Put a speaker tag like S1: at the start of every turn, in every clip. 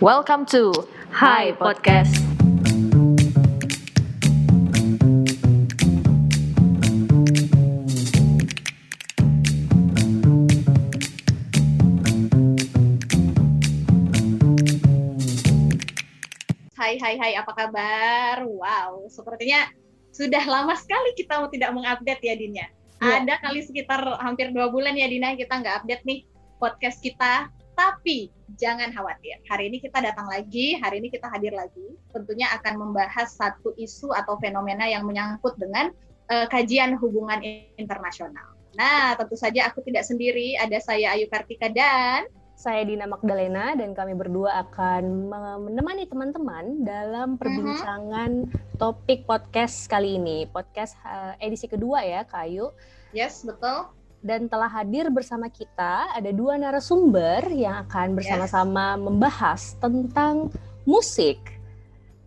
S1: Welcome to Hi Podcast.
S2: Hai hai hai apa kabar? Wow, sepertinya sudah lama sekali kita tidak mengupdate ya Dinnya.
S1: Iya.
S2: Ada kali sekitar hampir dua bulan ya Dina kita nggak update nih podcast kita. Tapi jangan khawatir, hari ini kita datang lagi, hari ini kita hadir lagi. Tentunya akan membahas satu isu atau fenomena yang menyangkut dengan eh, kajian hubungan internasional. Nah, tentu saja aku tidak sendiri, ada saya Ayu Kartika dan
S1: Saya Dina Magdalena dan kami berdua akan menemani teman-teman dalam perbincangan topik podcast kali ini. Podcast eh, edisi kedua ya, Kayu.
S2: yes, betul.
S1: Dan telah hadir bersama kita ada dua narasumber yang akan bersama-sama membahas tentang musik.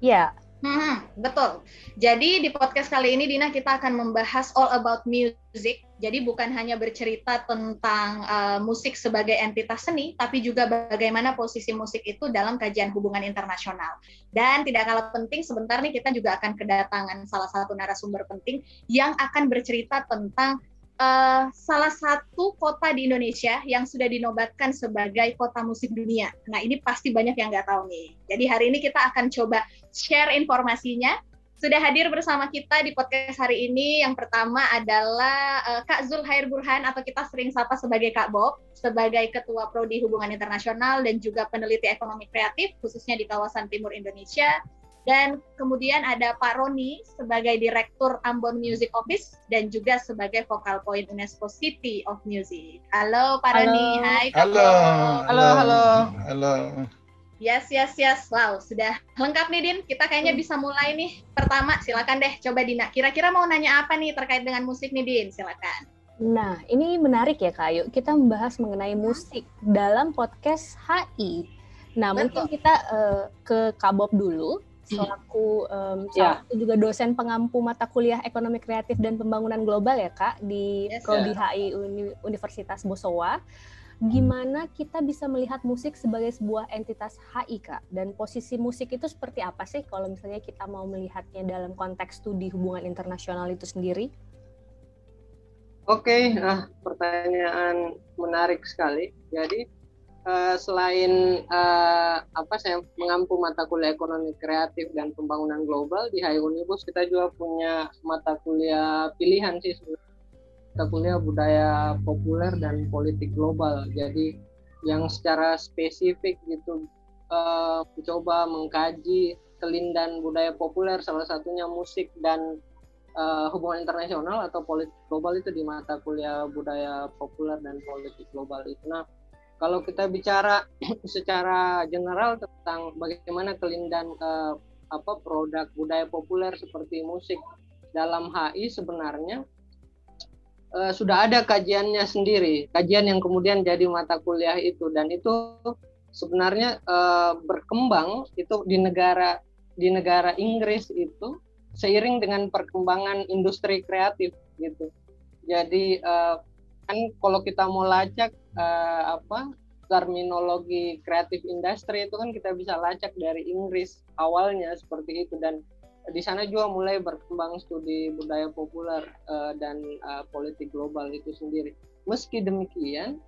S1: Ya,
S2: Hmm, betul. Jadi di podcast kali ini Dina kita akan membahas all about music. Jadi bukan hanya bercerita tentang uh, musik sebagai entitas seni, tapi juga bagaimana posisi musik itu dalam kajian hubungan internasional. Dan tidak kalah penting, sebentar nih kita juga akan kedatangan salah satu narasumber penting yang akan bercerita tentang uh, salah satu kota di Indonesia yang sudah dinobatkan sebagai kota musik dunia. Nah ini pasti banyak yang nggak tahu nih. Jadi hari ini kita akan coba share informasinya. Sudah hadir bersama kita di podcast hari ini. Yang pertama adalah uh, Kak Zulhair Burhan atau kita sering sapa sebagai Kak Bob, sebagai Ketua Prodi Hubungan Internasional dan juga peneliti ekonomi kreatif khususnya di kawasan Timur Indonesia. Dan kemudian ada Pak Roni sebagai Direktur Ambon Music Office dan juga sebagai Focal Point UNESCO City of Music. Halo Pak
S1: Halo.
S2: Roni, hai
S3: Halo, halo, halo, halo.
S2: Yes, yes, yes. Wow, sudah lengkap nih Din. Kita kayaknya bisa mulai nih. Pertama, silakan deh. Coba Dina. Kira-kira mau nanya apa nih terkait dengan musik nih Din? Silakan.
S1: Nah, ini menarik ya Kak. Yuk kita membahas mengenai musik dalam podcast HI. Nah, mungkin
S2: Betul.
S1: kita eh, ke Kak Bob dulu selaku em, salah satu juga dosen pengampu mata kuliah Ekonomi Kreatif dan Pembangunan Global ya Kak di
S2: Yes,
S1: Prodi HI Uni- Universitas Bosowa. Gimana kita bisa melihat musik sebagai sebuah entitas HI Kak? Dan posisi musik itu seperti apa sih kalau misalnya kita mau melihatnya dalam konteks studi hubungan internasional itu sendiri?
S3: Oke, ah, pertanyaan menarik sekali. Jadi eh, selain eh, apa saya mengampu mata kuliah ekonomi kreatif dan pembangunan global di HI Unibus, kita juga punya mata kuliah pilihan sih mata kuliah budaya populer dan politik global. Jadi yang secara spesifik gitu eh, mencoba mengkaji kelindan budaya populer, salah satunya musik dan eh, hubungan internasional atau politik global itu di mata kuliah budaya populer dan politik global itu. Nah, kalau kita bicara secara general tentang bagaimana kelindan eh, apa produk budaya populer seperti musik dalam HI sebenarnya eh, sudah ada kajiannya sendiri, kajian yang kemudian jadi mata kuliah itu dan itu sebenarnya eh, berkembang itu di negara di negara Inggris itu seiring dengan perkembangan industri kreatif gitu. Jadi eh, kan kalau kita mau lacak eh, apa terminologi kreatif industri itu kan kita bisa lacak dari Inggris awalnya seperti itu dan di sana juga mulai berkembang studi budaya populer eh, dan eh, politik global itu sendiri. Meski demikian,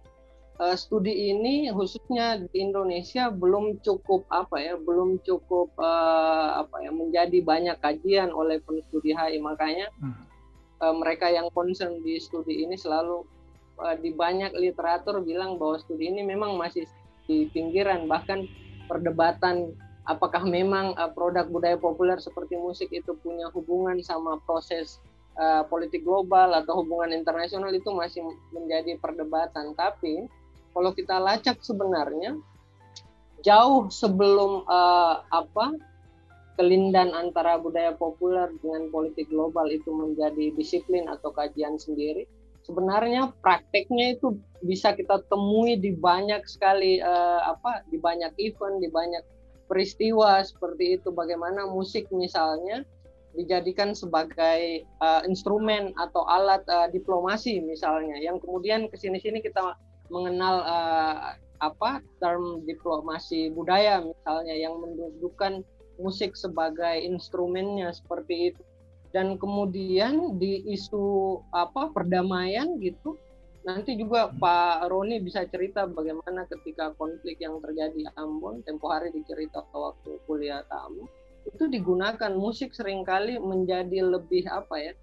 S3: eh, studi ini khususnya di Indonesia belum cukup apa ya, belum cukup eh, apa ya menjadi banyak kajian oleh penstudi HI. Makanya eh, mereka yang concern di studi ini selalu di banyak literatur bilang bahwa studi ini memang masih di pinggiran. Bahkan perdebatan apakah memang eh, produk budaya populer seperti musik itu punya hubungan sama proses eh, politik global atau hubungan internasional itu masih menjadi perdebatan. Tapi kalau kita lacak sebenarnya jauh sebelum eh, apa kelindan antara budaya populer dengan politik global itu menjadi disiplin atau kajian sendiri sebenarnya prakteknya itu bisa kita temui di banyak sekali eh, apa di banyak event di banyak peristiwa seperti itu. Bagaimana musik misalnya dijadikan sebagai eh, instrumen atau alat eh, diplomasi misalnya. Yang kemudian ke sini-sini kita mengenal eh, apa term diplomasi budaya misalnya yang mendudukan musik sebagai instrumennya seperti itu dan kemudian di isu apa perdamaian gitu nanti juga Pak Roni bisa cerita bagaimana ketika konflik yang terjadi di Ambon tempo hari dicerita waktu kuliah tamu itu digunakan musik sering kali menjadi lebih apa ya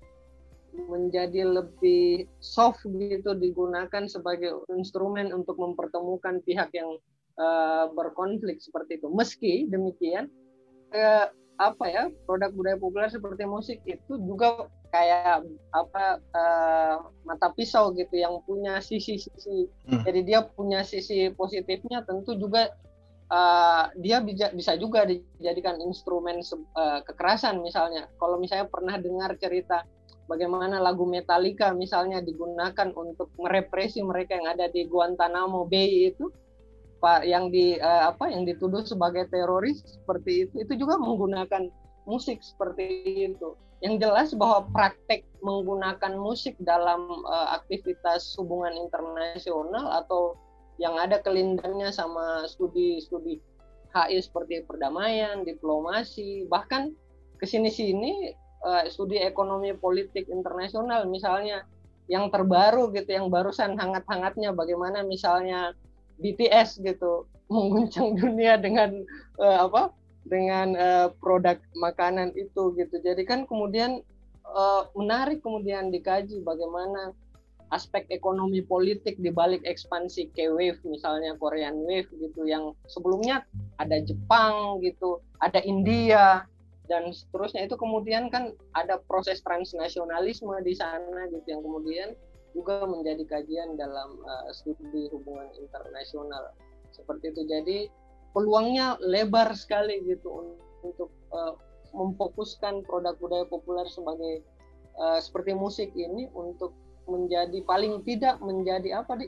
S3: menjadi lebih soft gitu digunakan sebagai instrumen untuk mempertemukan pihak yang uh, berkonflik seperti itu. Meski demikian uh, apa ya produk budaya populer seperti musik itu juga kayak apa uh, mata pisau gitu yang punya sisi-sisi hmm. jadi dia punya sisi positifnya tentu juga uh, dia bisa bisa juga dijadikan instrumen uh, kekerasan misalnya kalau misalnya pernah dengar cerita bagaimana lagu Metallica misalnya digunakan untuk merepresi mereka yang ada di Guantanamo Bay itu pak yang di uh, apa yang dituduh sebagai teroris seperti itu itu juga menggunakan musik seperti itu. Yang jelas bahwa praktek menggunakan musik dalam uh, aktivitas hubungan internasional atau yang ada kelindangnya sama studi-studi HI seperti perdamaian, diplomasi, bahkan ke sini-sini uh, studi ekonomi politik internasional misalnya yang terbaru gitu, yang barusan hangat-hangatnya bagaimana misalnya BTS gitu mengguncang dunia dengan uh, apa dengan uh, produk makanan itu gitu. Jadi kan kemudian uh, menarik kemudian dikaji bagaimana aspek ekonomi politik di balik ekspansi K-wave misalnya Korean wave gitu yang sebelumnya ada Jepang gitu, ada India dan seterusnya itu kemudian kan ada proses transnasionalisme di sana gitu yang kemudian juga menjadi kajian dalam uh, studi hubungan internasional seperti itu. Jadi peluangnya lebar sekali gitu untuk uh, memfokuskan produk budaya populer sebagai uh, seperti musik ini untuk menjadi paling tidak menjadi apa di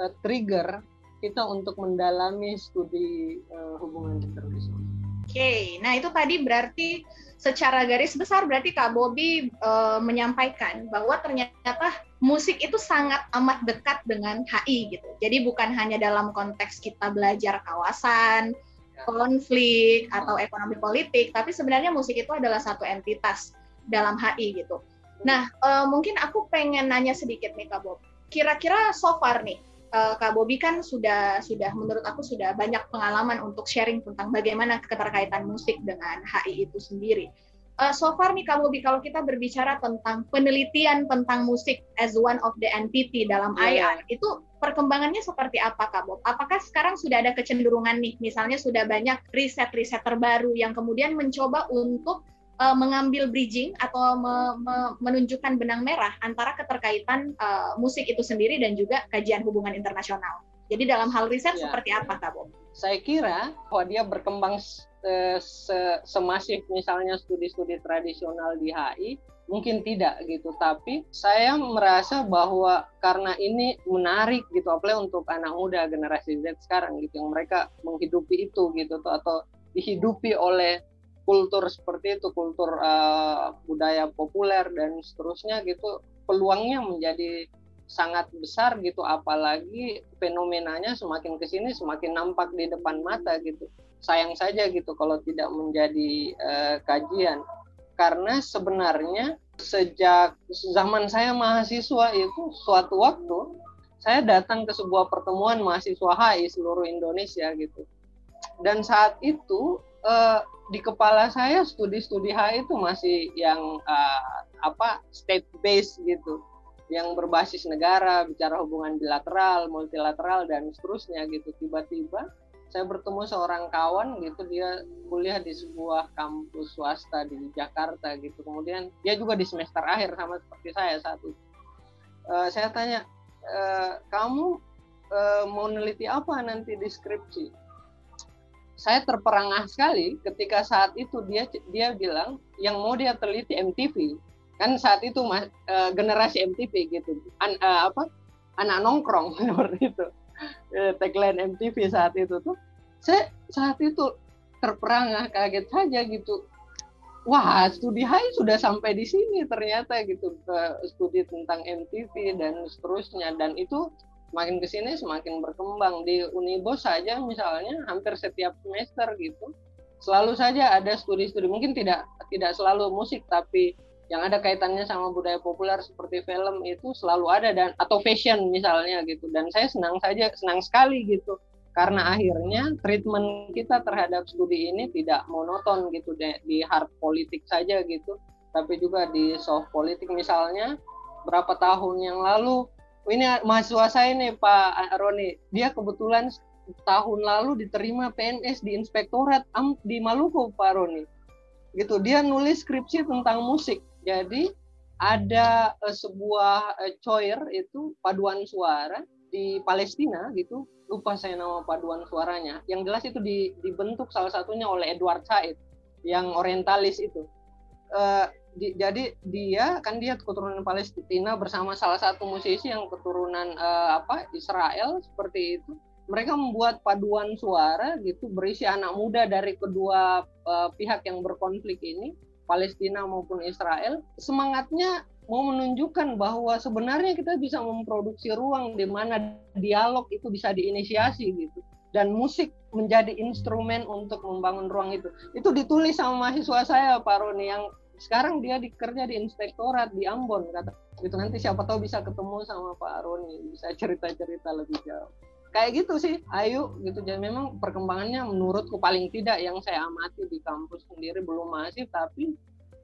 S3: uh, trigger kita untuk mendalami studi uh, hubungan internasional.
S2: Oke, okay. nah itu tadi berarti secara garis besar berarti Kak Bobi uh, menyampaikan bahwa ternyata musik itu sangat amat dekat dengan HI gitu. Jadi bukan hanya dalam konteks kita belajar kawasan, konflik atau ekonomi politik, tapi sebenarnya musik itu adalah satu entitas dalam HI gitu. Nah, uh, mungkin aku pengen nanya sedikit nih Kak Bob. Kira-kira so far nih uh, Kak Bobi kan sudah sudah menurut aku sudah banyak pengalaman untuk sharing tentang bagaimana keterkaitan musik dengan HI itu sendiri. Uh, so far nih Kak Bobi kalau kita berbicara tentang penelitian tentang musik as one of the entity dalam yeah. IR itu perkembangannya seperti apa Kak Bob? Apakah sekarang sudah ada kecenderungan nih misalnya sudah banyak riset-riset terbaru yang kemudian mencoba untuk uh, mengambil bridging atau me, me, menunjukkan benang merah antara keterkaitan uh, musik itu sendiri dan juga kajian hubungan internasional. Jadi dalam hal riset ya. seperti apa, Kak Bob?
S3: Saya kira bahwa dia berkembang se, se, semasif misalnya studi-studi tradisional di HI, mungkin tidak gitu. Tapi saya merasa bahwa karena ini menarik gitu, apalagi untuk anak muda generasi Z sekarang gitu, yang mereka menghidupi itu gitu, atau dihidupi oleh kultur seperti itu kultur uh, budaya populer dan seterusnya gitu peluangnya menjadi sangat besar gitu. Apalagi fenomenanya semakin ke sini semakin nampak di depan mata gitu. Sayang saja gitu kalau tidak menjadi uh, kajian. Karena sebenarnya sejak zaman saya mahasiswa itu suatu waktu saya datang ke sebuah pertemuan mahasiswa HI seluruh Indonesia gitu. Dan saat itu uh, di kepala saya studi-studi HI itu masih yang uh, apa state based gitu. Yang berbasis negara bicara hubungan bilateral multilateral dan seterusnya gitu. Tiba-tiba saya bertemu seorang kawan gitu dia kuliah di sebuah kampus swasta di Jakarta gitu. Kemudian dia juga di semester akhir sama seperti saya saat itu. Uh, saya tanya uh, kamu uh, mau neliti apa nanti di skripsi saya terperangah sekali ketika saat itu dia dia bilang yang mau dia teliti MTV kan saat itu mas, uh, generasi MTV gitu. An, uh, apa anak nongkrong seperti itu. Uh, tagline MTV saat itu tuh. Saya saat itu terperangah kaget saja gitu. Wah studi Hai sudah sampai di sini ternyata gitu ke studi tentang MTV dan seterusnya. Dan itu semakin ke sini semakin berkembang. Di Unibos saja misalnya hampir setiap semester gitu selalu saja ada studi-studi. Mungkin tidak tidak selalu musik tapi yang ada kaitannya sama budaya populer seperti film itu selalu ada dan atau fashion misalnya gitu. Dan saya senang saja senang sekali gitu. Karena akhirnya treatment kita terhadap studi ini tidak monoton gitu di hard politik saja gitu. Tapi juga di soft politik misalnya berapa tahun yang lalu ini mahasiswa saya nih Pak Roni dia kebetulan tahun lalu diterima PNS di Inspektorat di Maluku Pak Roni gitu dia nulis skripsi tentang musik jadi ada uh, sebuah uh, choir itu paduan suara di Palestina gitu, lupa saya nama paduan suaranya. Yang jelas itu di, dibentuk salah satunya oleh Edward Said yang orientalis itu. Uh, di, jadi dia kan dia keturunan Palestina bersama salah satu musisi yang keturunan uh, apa Israel seperti itu mereka membuat paduan suara gitu berisi anak muda dari kedua uh, pihak yang berkonflik ini Palestina maupun Israel, semangatnya mau menunjukkan bahwa sebenarnya kita bisa memproduksi ruang di mana dialog itu bisa diinisiasi gitu dan musik menjadi instrumen untuk membangun ruang itu. Itu ditulis sama mahasiswa saya Pak Roni yang sekarang dia dikerja di inspektorat di Ambon kata itu nanti siapa tahu bisa ketemu sama Pak Roni bisa cerita-cerita lebih jauh. Kayak gitu sih ayo gitu. Jadi memang perkembangannya menurutku paling tidak yang saya amati di kampus sendiri belum masif tapi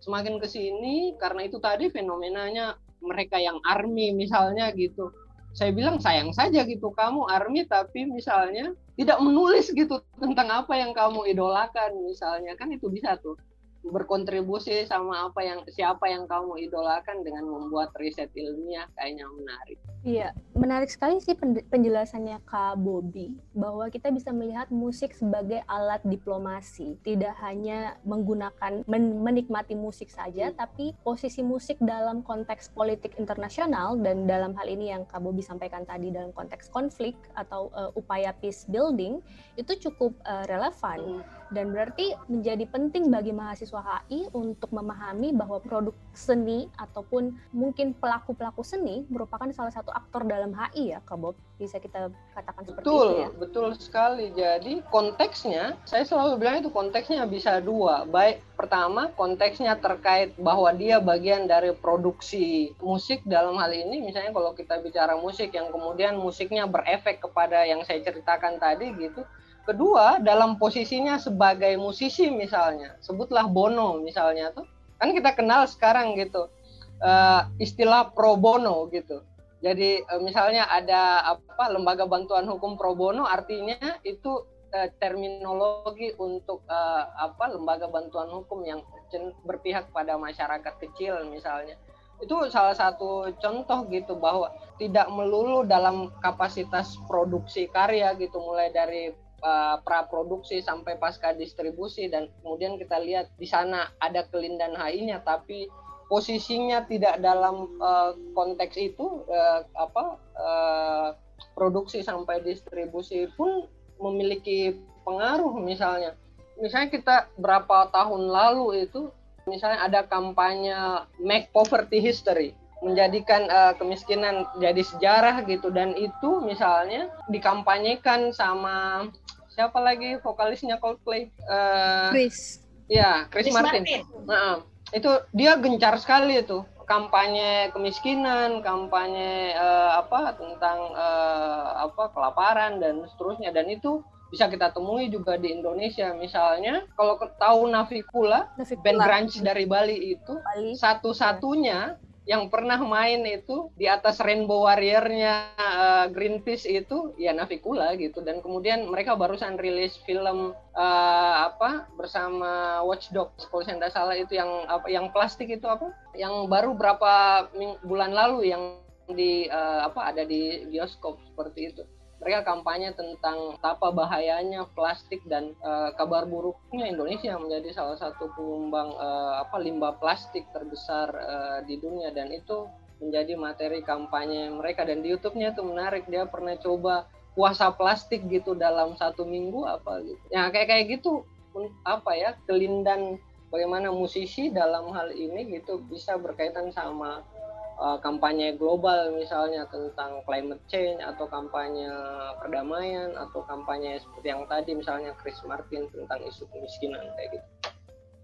S3: semakin ke sini karena itu tadi fenomenanya mereka yang army misalnya gitu. Saya bilang sayang saja gitu kamu army tapi misalnya tidak menulis gitu tentang apa yang kamu idolakan misalnya. Kan itu bisa tuh berkontribusi sama apa yang siapa yang kamu idolakan dengan membuat riset ilmiah kayaknya menarik.
S1: Iya, menarik sekali sih penjelasannya Kak Bobby bahwa kita bisa melihat musik sebagai alat diplomasi, tidak hanya menggunakan men menikmati musik saja, hmm. tapi posisi musik dalam konteks politik internasional dan dalam hal ini yang Kak Bobby sampaikan tadi dalam konteks konflik atau uh, upaya peace building itu cukup uh, relevan. Hmm dan berarti menjadi penting bagi mahasiswa HI untuk memahami bahwa produk seni ataupun mungkin pelaku-pelaku seni merupakan salah satu aktor dalam HI ya Kak Bob? Bisa kita katakan seperti
S3: betul,
S1: itu ya?
S3: betul sekali. Jadi konteksnya saya selalu bilang itu konteksnya bisa dua. Baik pertama konteksnya terkait bahwa dia bagian dari produksi musik. Dalam hal ini misalnya kalau kita bicara musik yang kemudian musiknya berefek kepada yang saya ceritakan tadi gitu Kedua, dalam posisinya sebagai musisi misalnya, sebutlah Bono misalnya tuh, kan kita kenal sekarang gitu uh, istilah pro bono gitu. Jadi uh, misalnya ada apa lembaga bantuan hukum pro bono artinya itu uh, terminologi untuk uh, apa lembaga bantuan hukum yang berpihak pada masyarakat kecil misalnya itu salah satu contoh gitu bahwa tidak melulu dalam kapasitas produksi karya gitu mulai dari uh, pra produksi sampai pasca distribusi dan kemudian kita lihat di sana ada kelindan HI-nya tapi posisinya tidak dalam uh, konteks itu uh, apa uh, produksi sampai distribusi pun memiliki pengaruh misalnya. Misalnya kita berapa tahun lalu itu misalnya ada kampanye make poverty history menjadikan uh, kemiskinan jadi sejarah gitu dan itu misalnya dikampanyekan sama siapa lagi vokalisnya Coldplay?
S1: Uh, Chris.
S3: Ya, Chris, Chris Martin. Martin. Nah, itu dia gencar sekali itu kampanye kemiskinan, kampanye uh, apa tentang uh, apa kelaparan dan seterusnya dan itu bisa kita temui juga di Indonesia misalnya kalau tahu Navikula, Navikula. band grunge dari Bali itu satu-satunya yang pernah main itu di atas Rainbow Warrior-nya uh, Greenpeace itu ya Navikula gitu. Dan kemudian mereka barusan rilis film uh, apa bersama Watchdog kalau saya tidak salah itu yang apa yang plastik itu apa? Yang baru berapa bulan lalu yang di uh, apa ada di bioskop seperti itu mereka kampanye tentang apa bahayanya plastik dan uh, kabar buruknya Indonesia menjadi salah satu penyumbang uh, apa limbah plastik terbesar uh, di dunia. Dan itu menjadi materi kampanye mereka. Dan di YouTube-nya itu menarik. Dia pernah coba puasa plastik gitu dalam satu minggu apa gitu. Ya kayak kayak gitu apa ya kelindan bagaimana musisi dalam hal ini gitu bisa berkaitan sama uh, kampanye global misalnya tentang climate change atau kampanye perdamaian atau kampanye seperti yang tadi misalnya Chris Martin tentang isu kemiskinan kayak gitu.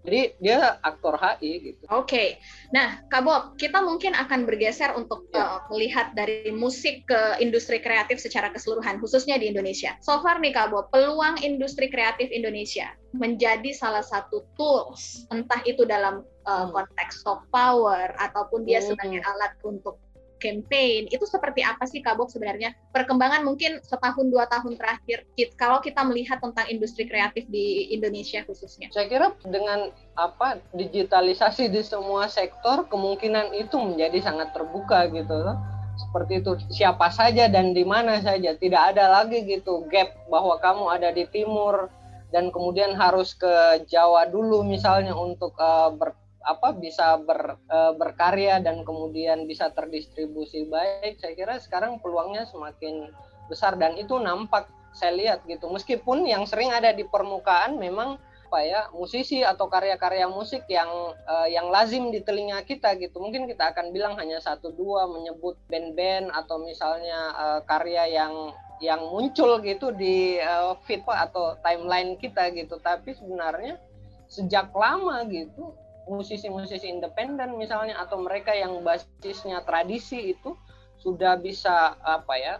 S3: Jadi dia aktor HI gitu.
S2: Oke, okay. nah Kak Bob, kita mungkin akan bergeser untuk ya. uh, melihat dari musik ke industri kreatif secara keseluruhan, khususnya di Indonesia. So far nih Kak Bob, peluang industri kreatif Indonesia menjadi salah satu tools, entah itu dalam uh, konteks soft power ataupun dia hmm. sebagai alat untuk campaign itu seperti apa sih Kabok sebenarnya? Perkembangan mungkin setahun dua tahun terakhir kalau kita melihat tentang industri kreatif di Indonesia khususnya.
S3: Saya kira dengan apa digitalisasi di semua sektor kemungkinan itu menjadi sangat terbuka gitu. Loh seperti itu siapa saja dan di mana saja. Tidak ada lagi gitu gap bahwa kamu ada di timur dan kemudian harus ke Jawa dulu misalnya untuk uh, ber, apa bisa ber, e, berkarya dan kemudian bisa terdistribusi baik saya kira sekarang peluangnya semakin besar dan itu nampak saya lihat gitu. Meskipun yang sering ada di permukaan memang apa ya musisi atau karya-karya musik yang uh, yang lazim di telinga kita gitu. Mungkin kita akan bilang hanya satu dua menyebut band-band atau misalnya uh, karya yang yang muncul gitu di uh, feed atau timeline kita gitu. Tapi sebenarnya sejak lama gitu musisi-musisi independen misalnya atau mereka yang basisnya tradisi itu sudah bisa apa ya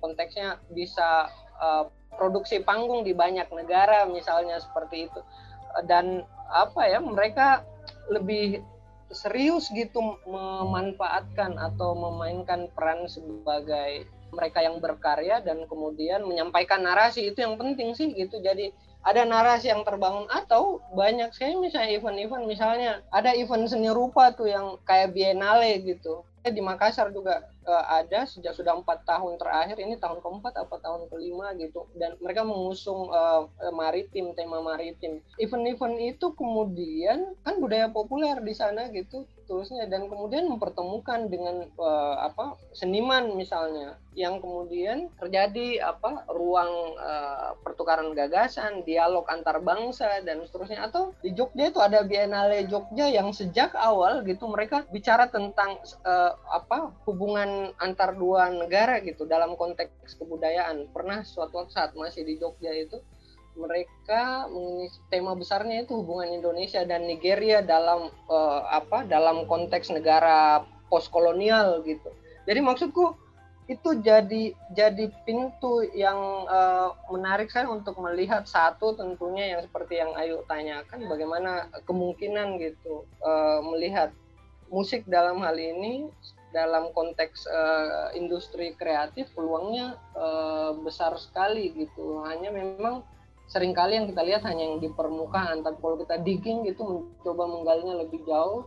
S3: konteksnya bisa uh, produksi panggung di banyak negara misalnya seperti itu. Dan apa ya mereka lebih serius gitu memanfaatkan atau memainkan peran sebagai mereka yang berkarya dan kemudian menyampaikan narasi. Itu yang penting sih gitu. Jadi ada narasi yang terbangun atau banyak saya misalnya event-event misalnya ada event seni rupa tuh yang kayak biennale gitu. Di Makassar juga uh, ada sejak sudah empat tahun terakhir ini tahun keempat apa tahun kelima gitu. Dan mereka mengusung uh, maritim tema maritim. Event-event itu kemudian kan budaya populer di sana gitu terusnya dan kemudian mempertemukan dengan uh, apa seniman misalnya yang kemudian terjadi apa ruang uh, pertukaran gagasan dialog antar bangsa dan seterusnya. Atau di Jogja itu ada Biennale Jogja yang sejak awal gitu mereka bicara tentang uh, apa hubungan antar dua negara gitu dalam konteks kebudayaan. Pernah suatu saat masih di Jogja itu mereka tema besarnya itu hubungan Indonesia dan Nigeria dalam uh, apa dalam konteks negara postkolonial gitu. Jadi maksudku itu jadi jadi pintu yang uh, menarik saya untuk melihat satu tentunya yang seperti yang Ayu tanyakan bagaimana kemungkinan gitu uh, melihat musik dalam hal ini dalam konteks uh, industri kreatif peluangnya uh, besar sekali gitu. Hanya memang sering kali yang kita lihat hanya yang di permukaan tapi kalau kita digging gitu mencoba menggalinya lebih jauh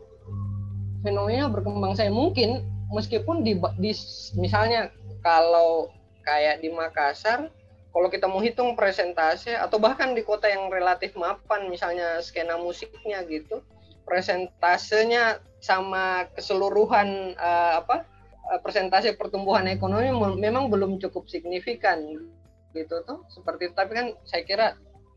S3: fenomena berkembang. Saya mungkin meskipun di, di misalnya kalau kayak di Makassar kalau kita mau hitung presentase atau bahkan di kota yang relatif mapan misalnya skena musiknya gitu presentasenya sama keseluruhan uh, apa uh, presentasi pertumbuhan ekonomi memang belum cukup signifikan gitu tuh seperti tapi kan saya kira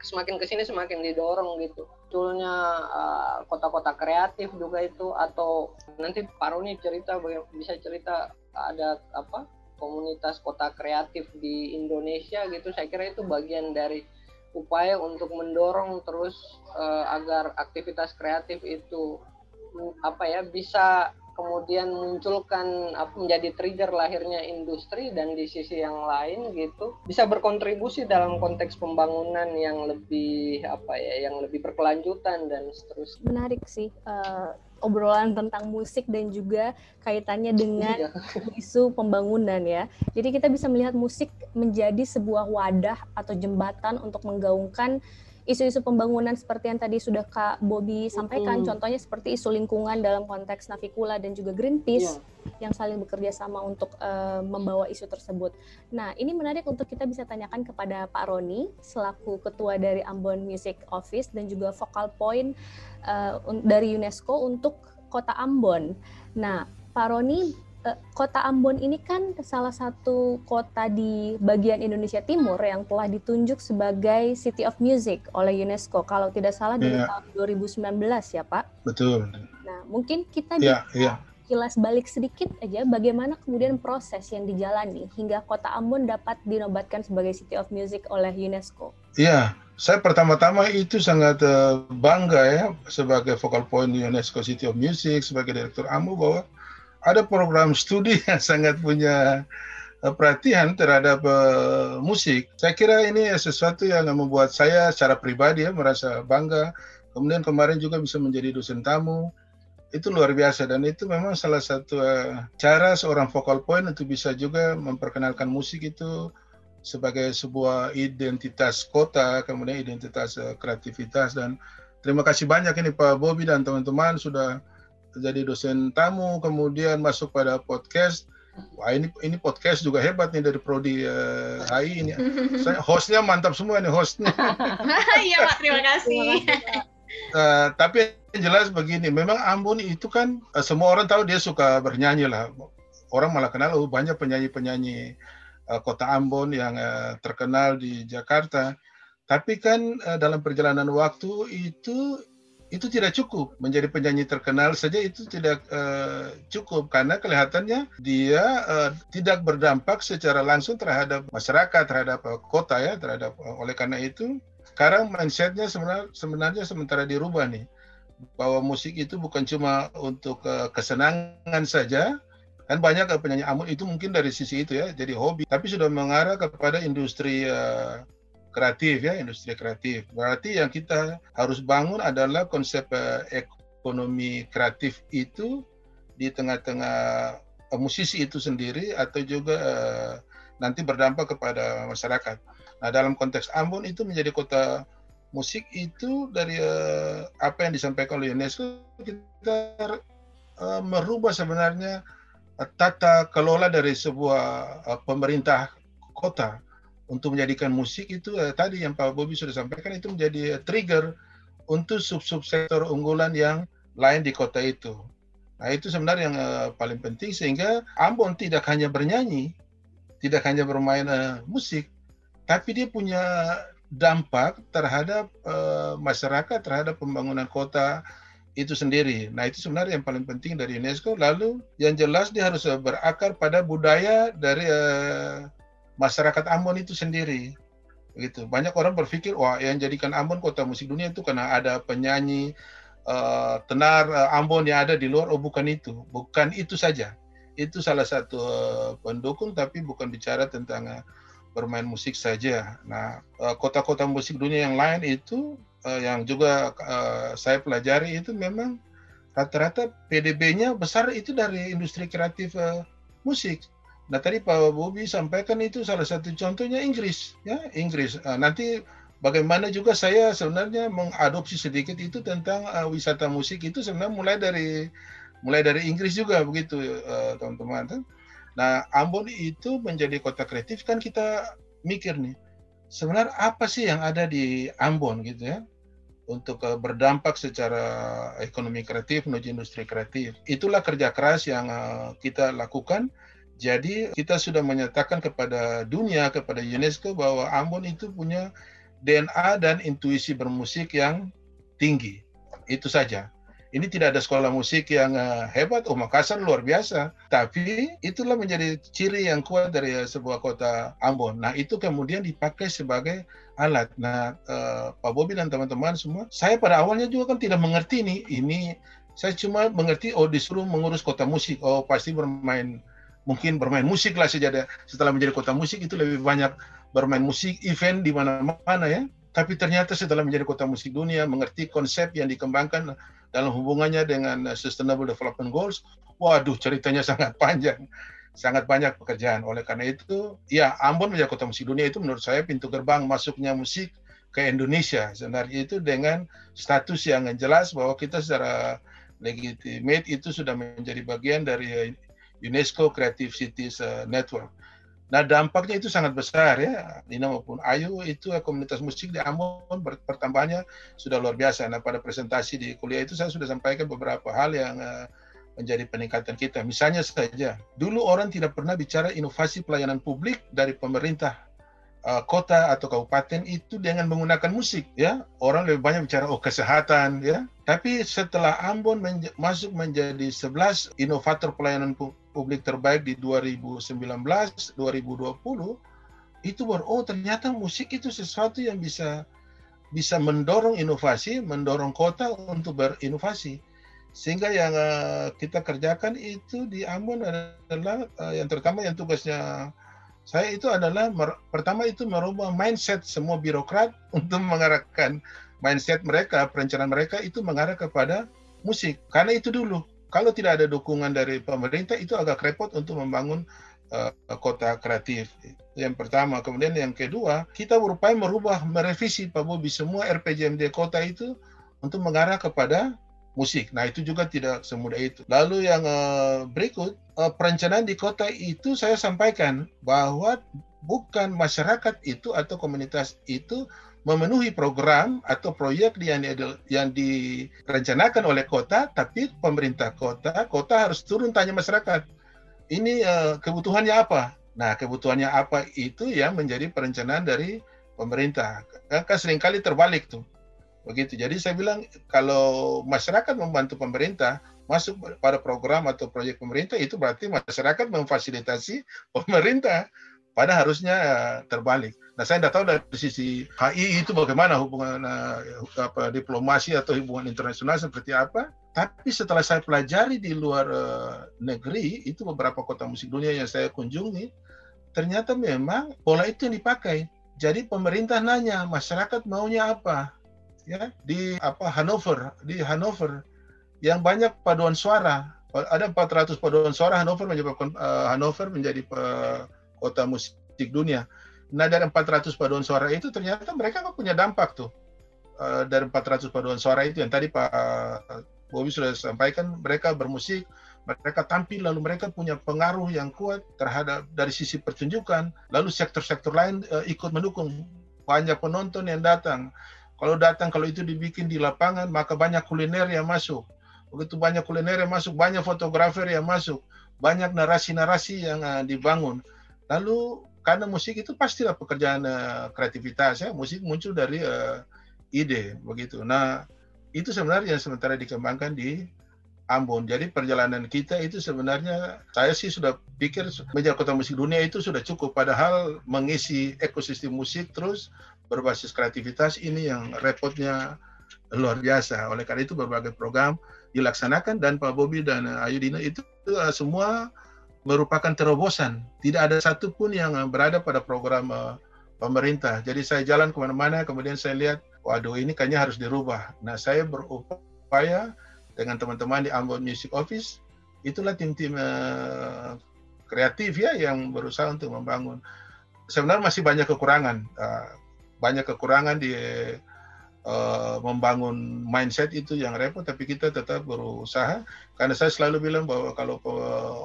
S3: semakin ke sini semakin didorong gitu. Munculnya uh, kota-kota kreatif juga itu atau nanti Pak Roni cerita bisa cerita ada apa komunitas kota kreatif di Indonesia gitu. Saya kira itu bagian dari upaya untuk mendorong terus uh, agar aktivitas kreatif itu apa ya bisa kemudian munculkan apa menjadi trigger lahirnya industri dan di sisi yang lain gitu bisa berkontribusi dalam konteks pembangunan yang lebih apa ya yang lebih berkelanjutan dan seterusnya
S1: menarik sih uh, obrolan tentang musik dan juga kaitannya dengan iya. isu pembangunan ya jadi kita bisa melihat musik menjadi sebuah wadah atau jembatan untuk menggaungkan isu-isu pembangunan seperti yang tadi sudah Kak Bobby sampaikan, mm. contohnya seperti isu lingkungan dalam konteks Navikula dan juga Greenpeace yeah. yang saling bekerja sama untuk uh, membawa isu tersebut. Nah, ini menarik untuk kita bisa tanyakan kepada Pak Roni selaku ketua dari Ambon Music Office dan juga focal point uh, dari UNESCO untuk Kota Ambon. Nah, Pak Roni kota Ambon ini kan salah satu kota di bagian Indonesia Timur yang telah ditunjuk sebagai City of Music oleh UNESCO. Kalau tidak salah dari yeah. tahun 2019 ya Pak.
S4: Betul.
S1: Nah mungkin kita
S4: yeah, bisa yeah.
S1: kilas balik sedikit aja bagaimana kemudian proses yang dijalani hingga kota Ambon dapat dinobatkan sebagai City of Music oleh UNESCO?
S4: Iya, saya pertama-tama itu sangat uh, bangga ya sebagai focal point di UNESCO City of Music sebagai direktur AMU bahwa ada program studi yang sangat punya uh, perhatian terhadap uh, musik. Saya kira ini sesuatu yang membuat saya secara pribadi ya merasa bangga. Kemudian kemarin juga bisa menjadi dosen tamu itu luar biasa dan itu memang salah satu uh, cara seorang focal point untuk bisa juga memperkenalkan musik itu sebagai sebuah identitas kota, kemudian identitas kreativitas dan terima kasih banyak ini Pak Bobi dan teman-teman sudah jadi dosen tamu, kemudian masuk pada podcast. Wah ini ini podcast juga hebat nih dari prodi uh, HI ini. Saya hostnya mantap semua nih hostnya.
S2: Iya Pak, terima kasih.
S4: Uh, tapi yang jelas begini, memang Ambon itu kan uh, semua orang tahu dia suka bernyanyi lah. Orang malah kenal oh banyak penyanyi-penyanyi uh, kota Ambon yang uh, terkenal di Jakarta. Tapi kan uh, dalam perjalanan waktu itu itu tidak cukup. Menjadi penyanyi terkenal saja itu tidak uh, cukup. Karena kelihatannya dia uh, tidak berdampak secara langsung terhadap masyarakat terhadap uh, kota ya terhadap uh, oleh karena itu sekarang mindsetnya sebenarnya, sebenarnya sementara dirubah nih. Bahwa musik itu bukan cuma untuk uh, kesenangan saja. Kan banyak penyanyi amul itu mungkin dari sisi itu ya jadi hobi. Tapi sudah mengarah kepada industri uh, kreatif ya industri kreatif. Berarti yang kita harus bangun adalah konsep uh, ekonomi kreatif itu di tengah-tengah uh, musisi itu sendiri atau juga uh, nanti berdampak kepada masyarakat. Nah, dalam konteks Ambon itu menjadi kota musik itu dari apa yang disampaikan oleh UNESCO kita merubah sebenarnya tata kelola dari sebuah pemerintah kota untuk menjadikan musik itu uh, tadi yang Pak Bobi sudah sampaikan itu menjadi uh, trigger untuk sub-sub sektor unggulan yang lain di kota itu. Nah itu sebenarnya yang uh, paling penting sehingga Ambon tidak hanya bernyanyi, tidak hanya bermain uh, musik, tapi dia punya dampak terhadap uh, masyarakat, terhadap pembangunan kota itu sendiri. Nah itu sebenarnya yang paling penting dari UNESCO. Lalu yang jelas dia harus berakar pada budaya dari uh, masyarakat Ambon itu sendiri. Begitu. Banyak orang berpikir wah yang jadikan Ambon kota musik dunia itu karena ada penyanyi uh, tenar uh, Ambon yang ada di luar. Oh bukan itu, bukan itu saja. Itu salah satu uh, pendukung tapi bukan bicara tentang uh, bermain musik saja. Nah, eh, kota-kota musik dunia yang lain itu eh, yang juga eh, saya pelajari itu memang rata-rata PDB-nya besar itu dari industri kreatif musik. Nah, tadi Pak Bobi sampaikan itu salah satu contohnya Inggris, ya Inggris. nanti bagaimana juga saya sebenarnya mengadopsi sedikit itu tentang wisata musik itu sebenarnya mulai dari mulai dari Inggris juga begitu teman-teman. Nah, Ambon itu menjadi kota kreatif kan kita mikir nih, sebenarnya apa sih yang ada di Ambon gitu ya? Untuk uh, berdampak secara ekonomi kreatif menuju industri kreatif. Itulah kerja keras yang uh, kita lakukan. Jadi kita sudah menyatakan kepada dunia, kepada UNESCO bahwa Ambon itu punya DNA dan intuisi bermusik yang tinggi. Itu saja. Ini tidak ada sekolah musik yang uh, hebat, oh Makassar luar biasa. Tapi itulah menjadi ciri yang kuat dari uh, sebuah kota Ambon. Nah itu kemudian dipakai sebagai alat. Nah uh, Pak Bobi dan teman-teman semua, saya pada awalnya juga kan tidak mengerti nih. Ini saya cuma mengerti, oh disuruh mengurus kota musik, oh pasti bermain mungkin bermain musik lah sejak setelah menjadi kota musik itu lebih banyak bermain musik event di mana-mana ya tapi ternyata setelah menjadi kota musik dunia mengerti konsep yang dikembangkan dalam hubungannya dengan uh, Sustainable Development Goals, waduh ceritanya sangat panjang, sangat banyak pekerjaan. Oleh karena itu, ya Ambon menjadi kota musik dunia itu menurut saya pintu gerbang masuknya musik ke Indonesia. Sebenarnya itu dengan status yang jelas bahwa kita secara legitimate itu sudah menjadi bagian dari uh, UNESCO Creative Cities uh, Network. Nah dampaknya itu sangat besar ya, Dina maupun Ayu itu komunitas musik di Ambon pertambahannya sudah luar biasa. Nah pada presentasi di kuliah itu saya sudah sampaikan beberapa hal yang uh, menjadi peningkatan kita. Misalnya saja, dulu orang tidak pernah bicara inovasi pelayanan publik dari pemerintah. Uh, kota atau kabupaten itu dengan menggunakan musik ya orang lebih banyak bicara oh kesehatan ya tapi setelah Ambon menj masuk menjadi 11 inovator pelayanan pu publik terbaik di 2019 2020 itu baru oh ternyata musik itu sesuatu yang bisa bisa mendorong inovasi, mendorong kota untuk berinovasi. Sehingga yang uh, kita kerjakan itu di Ambon adalah uh, yang terutama yang tugasnya saya itu adalah pertama itu merubah mindset semua birokrat untuk mengarahkan mindset mereka, perencanaan mereka itu mengarah kepada musik. Karena itu dulu, kalau tidak ada dukungan dari pemerintah itu agak repot untuk membangun uh, kota kreatif. Yang pertama, kemudian yang kedua, kita berupaya merubah, merevisi Pak Bobi semua RPJMD kota itu untuk mengarah kepada musik. Nah itu juga tidak semudah itu. Lalu yang uh, berikut uh, perencanaan di kota itu saya sampaikan bahwa bukan masyarakat itu atau komunitas itu memenuhi program atau proyek yang, yang direncanakan oleh kota, tapi pemerintah kota, kota harus turun tanya masyarakat. Ini uh, kebutuhannya apa? Nah, kebutuhannya apa itu yang menjadi perencanaan dari pemerintah. Kan, sering kali terbalik tuh begitu. Jadi saya bilang kalau masyarakat membantu pemerintah masuk pada program atau proyek pemerintah itu berarti masyarakat memfasilitasi pemerintah. Pada harusnya eh, terbalik. Nah saya tidak tahu dari sisi HI itu bagaimana hubungan uh, apa, diplomasi atau hubungan internasional seperti apa. Tapi setelah saya pelajari di luar uh, negeri itu beberapa kota musik dunia yang saya kunjungi, ternyata memang pola itu yang dipakai. Jadi pemerintah nanya masyarakat maunya apa, ya di apa Hanover di Hanover yang banyak paduan suara. Ada 400 paduan suara Hanover menyebabkan uh, Hanover menjadi uh, kota musik dunia. Nah dari 400 paduan suara itu ternyata mereka kan punya dampak tuh. Uh, dari 400 paduan suara itu yang tadi Pak uh, Bobi sudah sampaikan mereka bermusik mereka tampil lalu mereka punya pengaruh yang kuat terhadap dari sisi pertunjukan lalu sektor-sektor lain uh, ikut mendukung. Banyak penonton yang datang kalau datang, kalau itu dibikin di lapangan, maka banyak kuliner yang masuk. Begitu banyak kuliner yang masuk, banyak fotografer yang masuk, banyak narasi-narasi yang uh, dibangun. Lalu karena musik itu pastilah pekerjaan uh, kreativitas ya, musik muncul dari uh, ide begitu. Nah, itu sebenarnya yang sementara dikembangkan di Ambon. Jadi perjalanan kita itu sebenarnya saya sih sudah pikir menjadi kota musik dunia itu sudah cukup. Padahal mengisi ekosistem musik terus berbasis kreativitas ini yang repotnya luar biasa. Oleh karena itu berbagai program dilaksanakan dan Pak Bobi dan Ayudina itu uh, semua merupakan terobosan. Tidak ada satupun yang uh, berada pada program uh, pemerintah. Jadi saya jalan ke mana-mana, kemudian saya lihat, waduh ini kayaknya harus dirubah. Nah saya berupaya dengan teman-teman di Ambon Music Office, itulah tim-tim kreatif ya yang berusaha untuk membangun. Sebenarnya masih banyak kekurangan. Banyak kekurangan di uh, membangun mindset itu yang repot tapi kita tetap berusaha. Karena saya selalu bilang bahwa kalau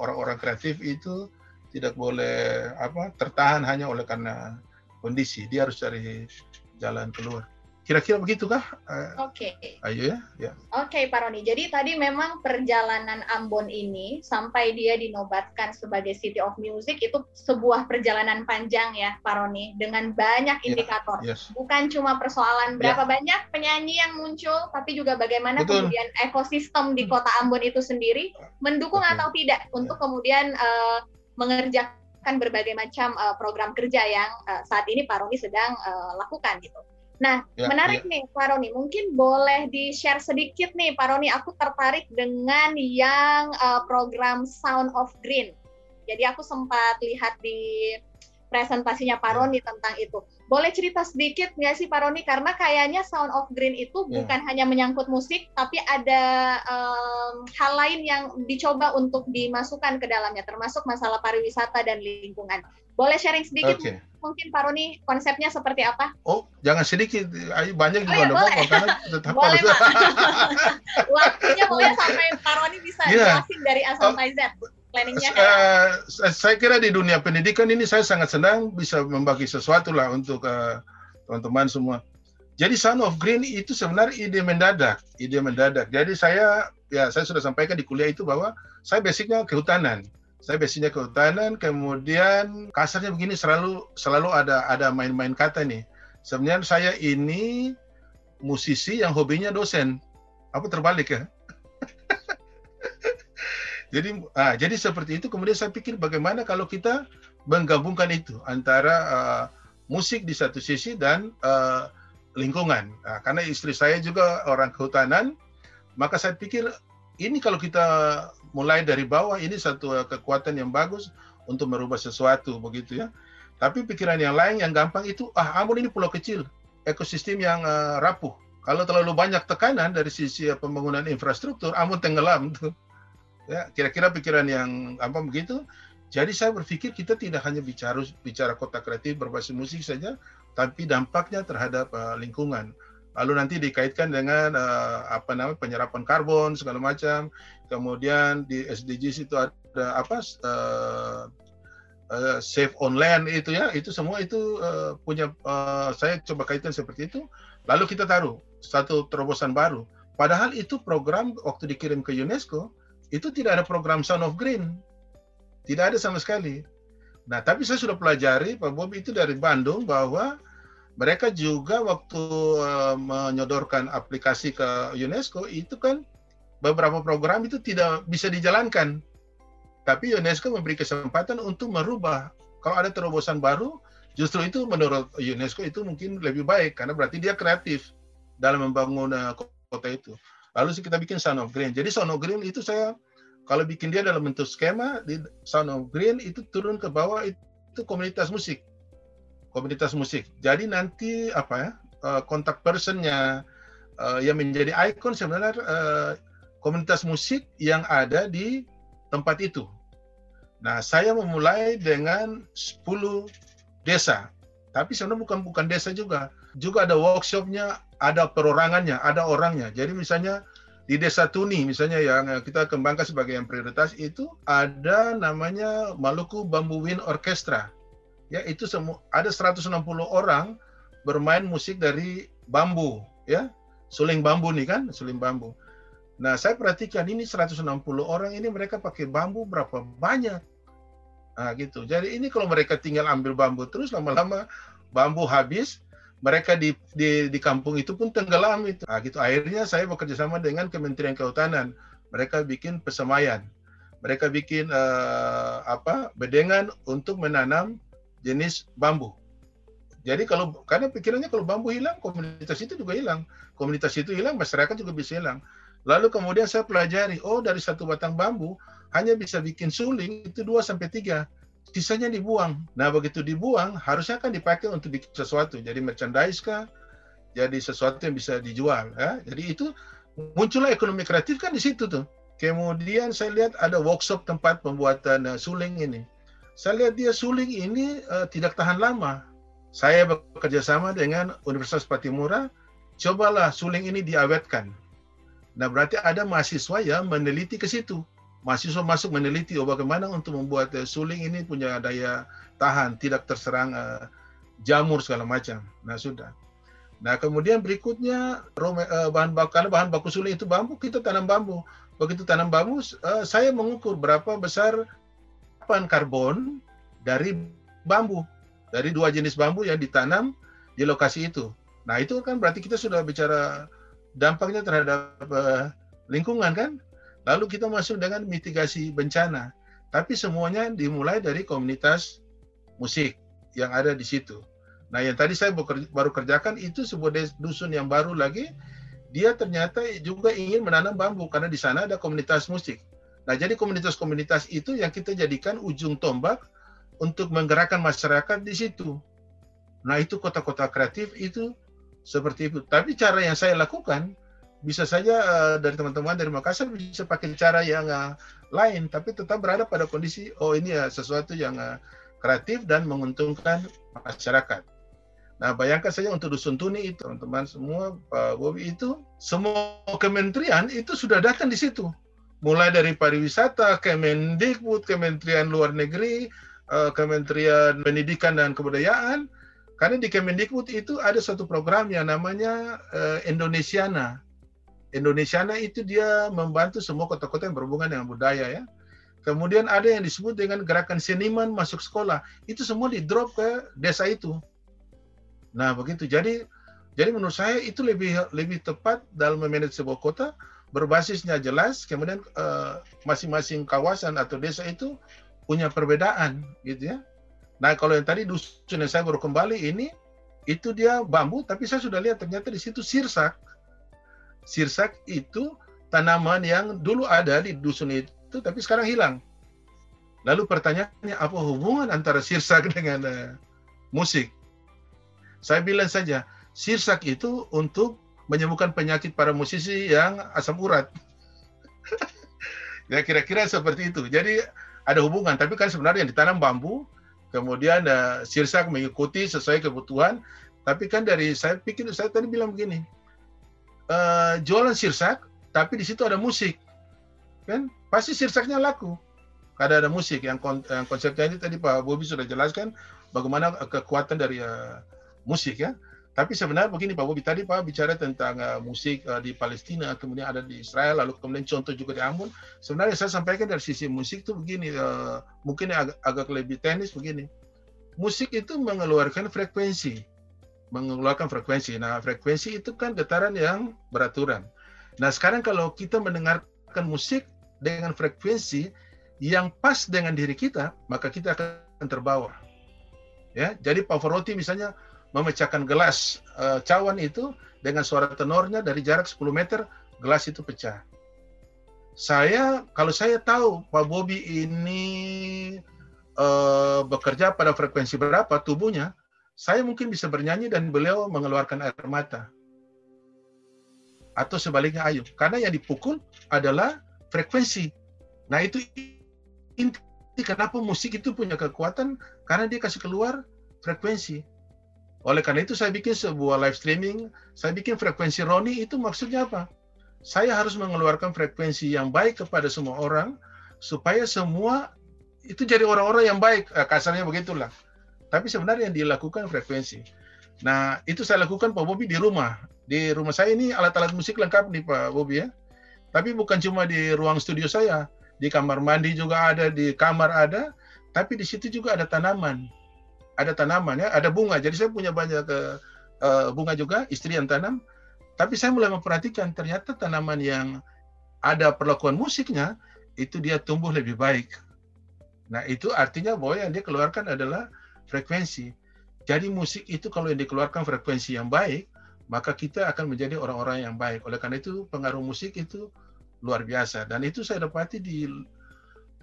S4: orang-orang kreatif itu tidak boleh apa tertahan hanya oleh karena kondisi. Dia harus cari jalan keluar Kira-kira begitu kah?
S2: Eh, Oke. Okay.
S4: Ayo ya. ya.
S2: Oke okay, Pak Roni. Jadi tadi memang perjalanan Ambon ini sampai dia dinobatkan sebagai City of Music itu sebuah perjalanan panjang ya Pak Roni dengan banyak ya, indikator. Yeah, yes. Bukan cuma persoalan ya. berapa yeah. banyak penyanyi yang muncul, tapi juga bagaimana Betul. kemudian ekosistem di Kota Ambon itu sendiri mendukung Betul. atau tidak untuk ya. kemudian uh, mengerjakan berbagai macam uh, program kerja yang uh, saat ini Pak Roni sedang uh, lakukan gitu. Nah, ya, menarik ya. nih Pak Roni, mungkin boleh di-share sedikit nih Pak Roni, aku tertarik dengan yang uh, program Sound of Green. Jadi aku sempat lihat di presentasinya Pak ya. Roni tentang itu. Boleh cerita sedikit nggak sih Pak Roni? Karena kayaknya Sound of Green itu ya. bukan hanya menyangkut musik, tapi ada um, hal lain yang dicoba untuk dimasukkan ke dalamnya, termasuk masalah pariwisata dan lingkungan. Boleh sharing sedikit okay. mungkin Pak Roni konsepnya seperti apa?
S4: Oh, jangan sedikit, ayo banyak juga oh,
S2: ya, boleh. karena tetap boleh, Pak. Waktunya boleh sampai Pak Roni bisa yeah. jelasin dari A sampai Z. Uh,
S4: saya kira di dunia pendidikan ini saya sangat senang bisa membagi sesuatu lah untuk uh, teman-teman semua. Jadi Son of Green itu sebenarnya ide mendadak, ide mendadak. Jadi saya ya saya sudah sampaikan di kuliah itu bahwa saya basicnya kehutanan saya basicnya kehutanan, kemudian kasarnya begini selalu selalu ada ada main-main kata nih. Sebenarnya saya ini musisi yang hobinya dosen. Apa terbalik ya? Jadi ah, jadi seperti itu kemudian saya pikir bagaimana kalau kita menggabungkan itu antara uh, musik di satu sisi dan uh, lingkungan. Nah, karena istri saya juga orang kehutanan, maka saya pikir ini kalau kita mulai dari bawah ini satu kekuatan yang bagus untuk merubah sesuatu begitu ya. Tapi pikiran yang lain yang gampang itu ah Ambon ini pulau kecil, ekosistem yang uh, rapuh. Kalau terlalu banyak tekanan dari sisi pembangunan infrastruktur, Ambon tenggelam tuh. Ya, kira-kira pikiran yang apa begitu. Jadi saya berpikir kita tidak hanya bicara bicara kota kreatif berbasis musik saja, tapi dampaknya terhadap uh, lingkungan. Lalu nanti dikaitkan dengan uh, apa namanya penyerapan karbon segala macam. Kemudian di SDGs itu ada apa uh, uh, save on land itu ya itu semua itu uh, punya uh, saya coba kaitkan seperti itu. Lalu kita taruh satu terobosan baru. Padahal itu program waktu dikirim ke UNESCO itu tidak ada program Sound of Green tidak ada sama sekali nah tapi saya sudah pelajari Pak Bob itu dari Bandung bahwa mereka juga waktu uh, menyodorkan aplikasi ke UNESCO itu kan beberapa program itu tidak bisa dijalankan. Tapi UNESCO memberi kesempatan untuk merubah. Kalau ada terobosan baru, justru itu menurut UNESCO itu mungkin lebih baik karena berarti dia kreatif dalam membangun uh, kota itu. Lalu kita bikin Sound of Green. Jadi Sound of Green itu saya kalau bikin dia dalam bentuk skema di Sound of Green itu turun ke bawah itu komunitas musik komunitas musik. Jadi nanti apa ya uh, kontak personnya uh, yang menjadi ikon sebenarnya uh, komunitas musik yang ada di tempat itu. Nah, saya memulai dengan 10 desa. Tapi sebenarnya bukan bukan desa juga. Juga ada workshopnya, ada perorangannya, ada orangnya. Jadi misalnya di desa Tuni misalnya yang kita kembangkan sebagai yang prioritas itu ada namanya Maluku Bamboo Wind Orchestra. Ya itu semua ada 160 orang bermain musik dari bambu ya. Suling bambu nih kan suling bambu. Nah saya perhatikan ini 160 orang ini mereka pakai bambu berapa banyak. Nah gitu. Jadi ini kalau mereka tinggal ambil bambu terus lama-lama bambu habis mereka di, di di kampung itu pun tenggelam itu nah gitu akhirnya saya bekerja sama dengan Kementerian Kehutanan mereka bikin pesemayan mereka bikin uh, apa bedengan untuk menanam jenis bambu. Jadi kalau karena pikirannya kalau bambu hilang, komunitas itu juga hilang. Komunitas itu hilang, masyarakat juga bisa hilang. Lalu kemudian saya pelajari, oh dari satu batang bambu hanya bisa bikin suling itu 2 sampai 3. Sisanya dibuang. Nah, begitu dibuang harusnya kan dipakai untuk bikin sesuatu. Jadi merchandise kah? Jadi sesuatu yang bisa dijual, ya. Jadi itu muncullah ekonomi kreatif kan di situ tuh. Kemudian saya lihat ada workshop tempat pembuatan uh, suling ini saya lihat dia suling ini uh, tidak tahan lama. Saya bekerja sama dengan Universitas Patimura, cobalah suling ini diawetkan. Nah berarti ada mahasiswa yang meneliti ke situ. Mahasiswa masuk meneliti oh bagaimana untuk membuat uh, suling ini punya daya tahan, tidak terserang uh, jamur segala macam. Nah sudah. Nah kemudian berikutnya bahan baku karena bahan baku suling itu bambu, kita tanam bambu. Begitu tanam bambu, saya mengukur berapa besar asupan karbon dari bambu, dari dua jenis bambu yang ditanam di lokasi itu. Nah itu kan berarti kita sudah bicara dampaknya terhadap uh, lingkungan kan. Lalu kita masuk dengan mitigasi bencana. Tapi semuanya dimulai dari komunitas musik yang ada di situ. Nah yang tadi saya baru kerjakan itu sebuah dusun yang baru lagi. Dia ternyata juga ingin menanam bambu karena di sana ada komunitas musik. Nah, jadi komunitas-komunitas itu yang kita jadikan ujung tombak untuk menggerakkan masyarakat di situ. Nah, itu kota-kota kreatif itu seperti itu. Tapi cara yang saya lakukan bisa saja uh, dari teman-teman dari Makassar bisa pakai cara yang uh, lain, tapi tetap berada pada kondisi oh ini ya sesuatu yang uh, kreatif dan menguntungkan masyarakat. Nah, bayangkan saja untuk dusun tuni itu, teman-teman semua, Pak Bobi itu, semua kementerian itu sudah datang di situ mulai dari pariwisata, Kemendikbud, Kementerian Luar Negeri, eh, Kementerian Pendidikan dan Kebudayaan. Karena di Kemendikbud itu ada satu program yang namanya eh, Indonesiana. Indonesiana itu dia membantu semua kota-kota yang berhubungan dengan budaya ya. Kemudian ada yang disebut dengan gerakan seniman masuk sekolah. Itu semua di drop ke desa itu. Nah, begitu. Jadi jadi menurut saya itu lebih lebih tepat dalam memanage sebuah kota berbasisnya jelas, kemudian eh, masing-masing uh, kawasan atau desa itu punya perbedaan, gitu ya. Nah, kalau yang tadi dusun yang saya baru kembali ini itu dia bambu, tapi saya sudah lihat ternyata di situ sirsak. Sirsak itu tanaman yang dulu ada di dusun itu tapi sekarang hilang. Lalu pertanyaannya apa hubungan antara sirsak dengan uh, musik? Saya bilang saja, sirsak itu untuk menyembuhkan penyakit para musisi yang asam urat. ya kira-kira seperti itu. Jadi ada hubungan, tapi kan sebenarnya yang ditanam bambu, kemudian uh, sirsak mengikuti sesuai kebutuhan. Tapi kan dari saya pikir saya tadi bilang begini, uh, jualan sirsak, tapi di situ ada musik, kan? pasti sirsaknya laku. Karena ada musik yang, kon yang konsepnya ini tadi Pak Bobi sudah jelaskan bagaimana kekuatan dari uh, musik ya. Tapi sebenarnya begini Pak Bobi tadi Pak bicara tentang uh, musik uh, di Palestina, kemudian ada di Israel, lalu kemudian contoh juga di Ambon. Sebenarnya saya sampaikan dari sisi musik itu begini, uh, mungkin agak, agak lebih teknis begini. Musik itu mengeluarkan frekuensi, mengeluarkan frekuensi. Nah frekuensi itu kan getaran yang beraturan. Nah sekarang kalau kita mendengarkan musik dengan frekuensi yang pas dengan diri kita, maka kita akan terbawa. Ya, jadi Pavarotti misalnya memecahkan gelas uh, cawan itu dengan suara tenornya dari jarak 10 meter, gelas itu pecah. Saya kalau saya tahu Pak Bobi ini uh, bekerja pada frekuensi berapa tubuhnya, saya mungkin bisa bernyanyi dan beliau mengeluarkan air mata. Atau sebaliknya ayo, karena yang dipukul adalah frekuensi. Nah itu inti kenapa musik itu punya kekuatan karena dia kasih keluar frekuensi. Oleh karena itu saya bikin sebuah live streaming, saya bikin frekuensi Roni itu maksudnya apa? Saya harus mengeluarkan frekuensi yang baik kepada semua orang supaya semua itu jadi orang-orang yang baik, eh, kasarnya begitulah. Tapi sebenarnya yang dilakukan frekuensi. Nah, itu saya lakukan Pak Bobi di rumah. Di rumah saya ini alat-alat musik lengkap nih Pak Bobi ya. Tapi bukan cuma di ruang studio saya, di kamar mandi juga ada, di kamar ada, tapi di situ juga ada tanaman. Ada tanaman ya, ada bunga. Jadi saya punya banyak uh, bunga juga, istri yang tanam. Tapi saya mulai memperhatikan ternyata tanaman yang ada perlakuan musiknya itu dia tumbuh lebih baik. Nah, itu artinya bahwa yang dia keluarkan adalah frekuensi. Jadi musik itu kalau yang dikeluarkan frekuensi yang baik, maka kita akan menjadi orang-orang yang baik. Oleh karena itu pengaruh musik itu luar biasa dan itu saya dapati di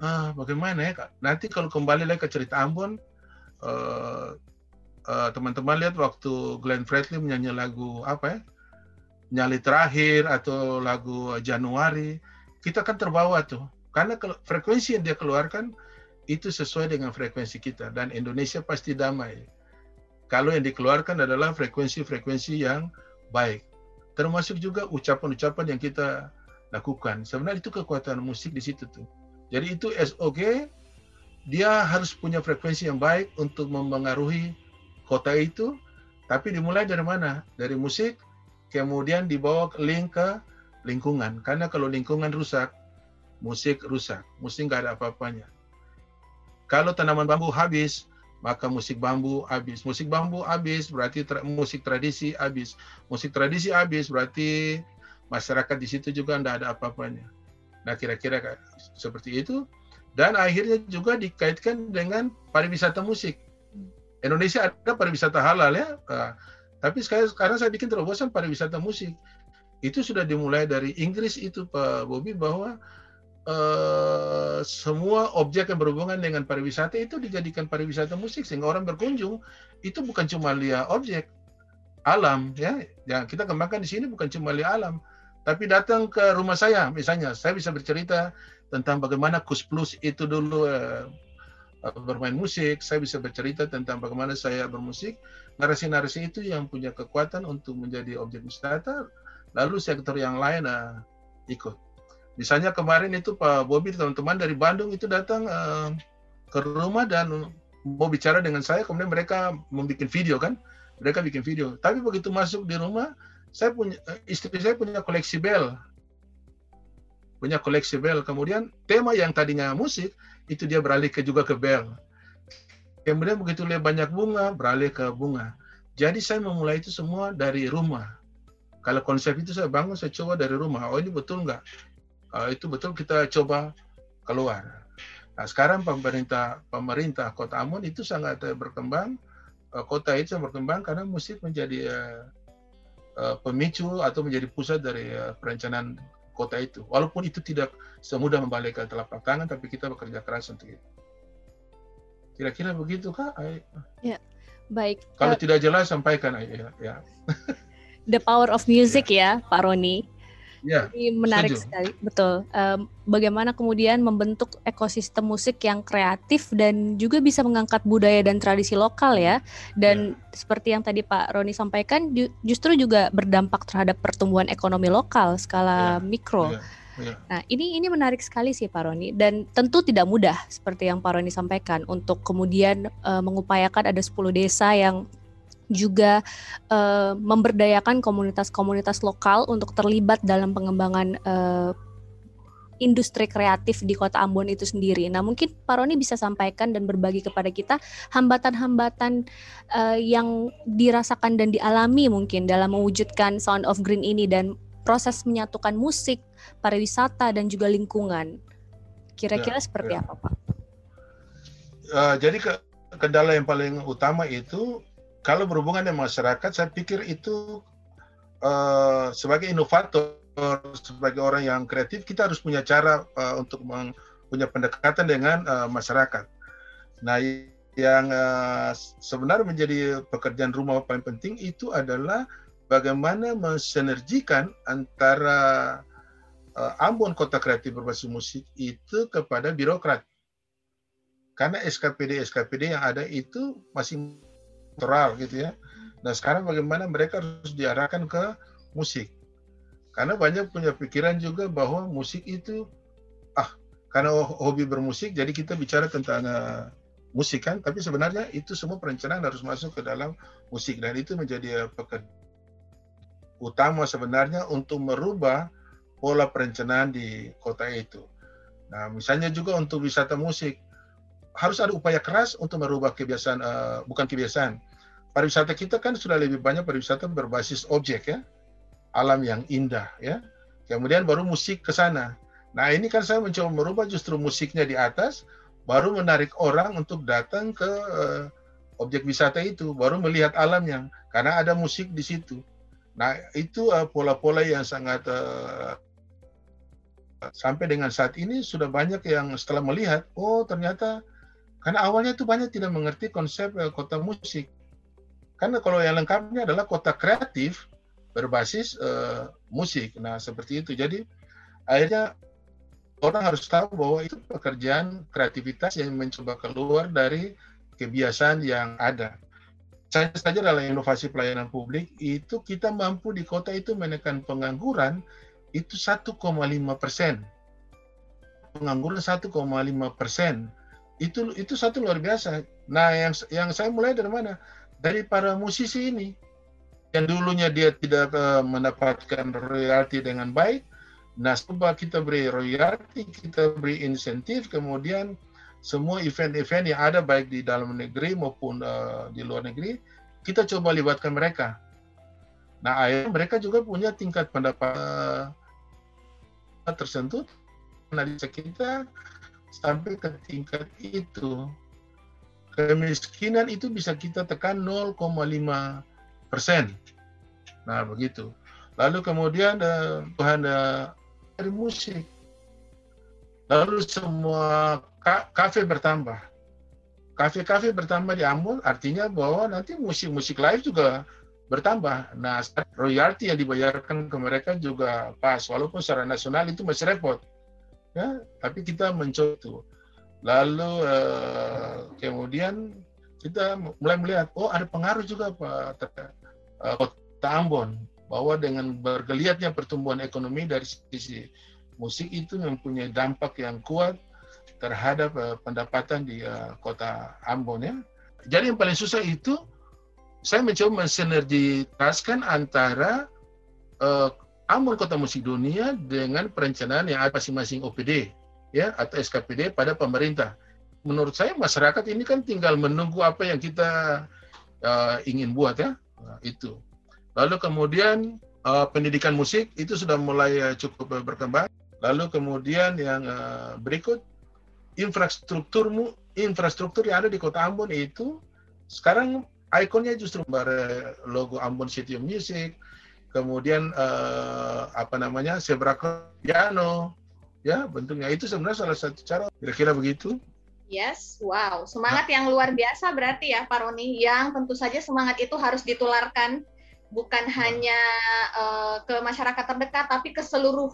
S4: uh, bagaimana ya nanti kalau kembali lagi ke cerita Ambon uh, uh, teman-teman lihat waktu Glenn Fredly menyanyi lagu apa ya nyali terakhir atau lagu Januari kita kan terbawa tuh karena frekuensi yang dia keluarkan itu sesuai dengan frekuensi kita dan Indonesia pasti damai kalau yang dikeluarkan adalah frekuensi-frekuensi yang baik termasuk juga ucapan-ucapan yang kita lakukan. Sebenarnya itu kekuatan musik di situ tuh. Jadi itu SOG dia harus punya frekuensi yang baik untuk mempengaruhi kota itu. Tapi dimulai dari mana? Dari musik, kemudian dibawa link ke lingkungan. Karena kalau lingkungan rusak, musik rusak. Musik nggak ada apa-apanya. Kalau tanaman bambu habis, maka musik bambu habis. Musik bambu habis berarti tra musik tradisi habis. Musik tradisi habis berarti masyarakat di situ juga tidak ada apa-apanya. Nah kira-kira seperti itu. Dan akhirnya juga dikaitkan dengan pariwisata musik. Indonesia ada pariwisata halal ya, tapi sekarang, sekarang saya bikin terobosan pariwisata musik. Itu sudah dimulai dari Inggris itu Pak Bobi bahwa uh, semua objek yang berhubungan dengan pariwisata itu dijadikan pariwisata musik sehingga orang berkunjung itu bukan cuma lihat objek alam ya, yang kita kembangkan di sini bukan cuma lihat alam, tapi datang ke rumah saya misalnya saya bisa bercerita tentang bagaimana Kus Plus itu dulu uh, bermain musik saya bisa bercerita tentang bagaimana saya bermusik narasi-narasi itu yang punya kekuatan untuk menjadi objek wisata lalu sektor yang lain uh, ikut misalnya kemarin itu Pak Bobi teman-teman dari Bandung itu datang uh, ke rumah dan mau bicara dengan saya kemudian mereka membuat video kan mereka bikin video tapi begitu masuk di rumah saya punya eh, istri saya punya koleksi bel punya koleksi bel. Kemudian tema yang tadinya musik itu dia beralih ke juga ke bel. Kemudian begitu lihat banyak bunga, beralih ke bunga. Jadi saya memulai itu semua dari rumah. Kalau konsep itu saya bangun, saya coba dari rumah. Oh ini betul nggak? Uh, itu betul kita coba keluar. Nah sekarang pemerintah pemerintah Kota Ambon itu sangat uh, berkembang. Uh, kota itu sangat berkembang karena musik menjadi uh, uh, pemicu atau menjadi pusat dari uh, perencanaan kota itu. Walaupun itu tidak semudah membalikkan telapak tangan, tapi kita bekerja keras untuk itu. Kira-kira begitu kak?
S1: Ya, baik.
S4: Kalau uh, tidak jelas sampaikan ya. ya.
S1: The power of music ya, ya Pak Roni.
S4: Ya,
S1: Jadi menarik setuju. sekali, betul. Um, bagaimana kemudian membentuk ekosistem musik yang kreatif dan juga bisa mengangkat budaya dan tradisi lokal ya. Dan ya. seperti yang tadi Pak Roni sampaikan, ju justru juga berdampak terhadap pertumbuhan ekonomi lokal skala ya. mikro. Ya. Ya. Nah, ini ini menarik sekali sih Pak Roni dan tentu tidak mudah seperti yang Pak Roni sampaikan untuk kemudian uh, mengupayakan ada 10 desa yang juga uh, memberdayakan komunitas-komunitas lokal untuk terlibat dalam pengembangan uh, industri kreatif di Kota Ambon itu sendiri. Nah, mungkin Pak Roni bisa sampaikan dan berbagi kepada kita hambatan-hambatan uh, yang dirasakan dan dialami mungkin dalam mewujudkan Sound of Green ini dan proses menyatukan musik, pariwisata dan juga lingkungan. Kira-kira ya, seperti ya. apa, Pak?
S4: Uh, jadi ke kendala yang paling utama itu kalau berhubungan dengan masyarakat, saya pikir itu uh, sebagai inovator, sebagai orang yang kreatif, kita harus punya cara uh, untuk punya pendekatan dengan uh, masyarakat. Nah, yang uh, sebenarnya menjadi pekerjaan rumah paling penting itu adalah bagaimana mensinergikan antara uh, Ambon Kota Kreatif Berbasis Musik itu kepada birokrat. Karena SKPD-SKPD yang ada itu masih natural gitu ya. Nah sekarang bagaimana mereka harus diarahkan ke musik. Karena banyak punya pikiran juga bahwa musik itu ah karena hobi bermusik jadi kita bicara tentang uh, musik kan, tapi sebenarnya itu semua perencanaan harus masuk ke dalam musik dan itu menjadi uh, pekerjaan utama sebenarnya untuk merubah pola perencanaan di kota itu. Nah, misalnya juga untuk wisata musik harus ada upaya keras untuk merubah kebiasaan uh, bukan kebiasaan pariwisata kita kan sudah lebih banyak pariwisata berbasis objek ya, alam yang indah ya. Kemudian baru musik ke sana. Nah ini kan saya mencoba merubah justru musiknya di atas, baru menarik orang untuk datang ke uh, objek wisata itu, baru melihat alamnya, karena ada musik di situ. Nah itu eh, pola-pola uh, yang sangat uh, sampai dengan saat ini sudah banyak yang setelah melihat, oh ternyata karena awalnya itu banyak tidak mengerti konsep uh, kota musik. Karena kalau yang lengkapnya adalah kota kreatif berbasis uh, musik. Nah, seperti itu. Jadi akhirnya orang harus tahu bahwa itu pekerjaan kreativitas yang mencoba keluar dari kebiasaan yang ada. Saya saja dalam inovasi pelayanan publik itu kita mampu di kota itu menekan pengangguran itu 1,5 persen. Pengangguran 1,5 persen. Itu itu satu luar biasa. Nah, yang yang saya mulai dari mana? Dari para musisi ini yang dulunya dia tidak uh, mendapatkan royalti dengan baik. Nah, coba kita beri royalti, kita beri insentif, kemudian semua event-event yang ada baik di dalam negeri maupun uh, di luar negeri, kita coba libatkan mereka. Nah, akhirnya mereka juga punya tingkat pendapat uh, tersentuh. Nah, kita sampai ke tingkat itu kemiskinan itu bisa kita tekan 0,5 persen. Nah begitu. Lalu kemudian uh, Tuhan dari musik. Lalu semua ka kafe bertambah. Kafe-kafe bertambah di Ambon artinya bahwa nanti musik-musik live juga bertambah. Nah, royalti yang dibayarkan ke mereka juga pas, walaupun secara nasional itu masih repot. Ya, tapi kita mencoba itu. Lalu uh, kemudian kita mulai melihat, oh ada pengaruh juga Pak uh, Kota Ambon bahwa dengan bergeliatnya pertumbuhan ekonomi dari sisi musik itu mempunyai dampak yang kuat terhadap uh, pendapatan di Kota Ambon ya. Jadi yang paling susah itu saya mencoba mensinergitaskan antara uh, Ambon Kota Musik Dunia dengan perencanaan yang ada masing-masing OPD ya atau SKPD pada pemerintah. Menurut saya masyarakat ini kan tinggal menunggu apa yang kita uh, ingin buat ya nah, itu. Lalu kemudian uh, pendidikan musik itu sudah mulai uh, cukup berkembang. Lalu kemudian yang uh, berikut infrastrukturmu infrastruktur yang ada di Kota Ambon itu sekarang ikonnya justru logo Ambon City of Music, kemudian uh, apa namanya zebra piano ya bentuknya itu sebenarnya salah satu cara kira-kira begitu
S2: Yes, wow, semangat nah. yang luar biasa berarti ya Pak Roni, yang tentu saja semangat itu harus ditularkan bukan nah. hanya uh, ke masyarakat terdekat, tapi ke seluruh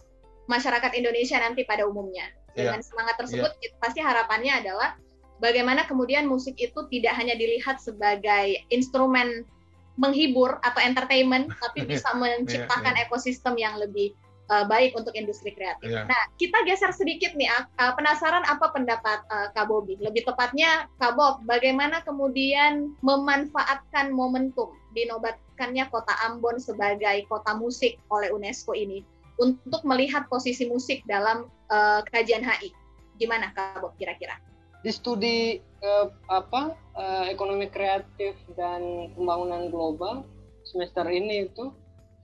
S2: masyarakat Indonesia nanti pada umumnya. Dengan yeah. semangat tersebut, yeah. pasti harapannya adalah bagaimana kemudian musik itu tidak hanya dilihat sebagai instrumen menghibur atau entertainment, tapi bisa menciptakan yeah, yeah. ekosistem yang lebih uh, baik untuk industri kreatif. Yeah. Nah, kita geser sedikit nih, uh, penasaran apa pendapat uh, Kak Bobi? Lebih tepatnya, Kak Bob, bagaimana kemudian memanfaatkan momentum dinobatkannya kota Ambon sebagai kota musik oleh UNESCO ini untuk melihat posisi musik dalam uh, kajian HI? Gimana Kak Bob kira-kira?
S3: Di studi uh, apa uh, ekonomi kreatif dan pembangunan global semester ini itu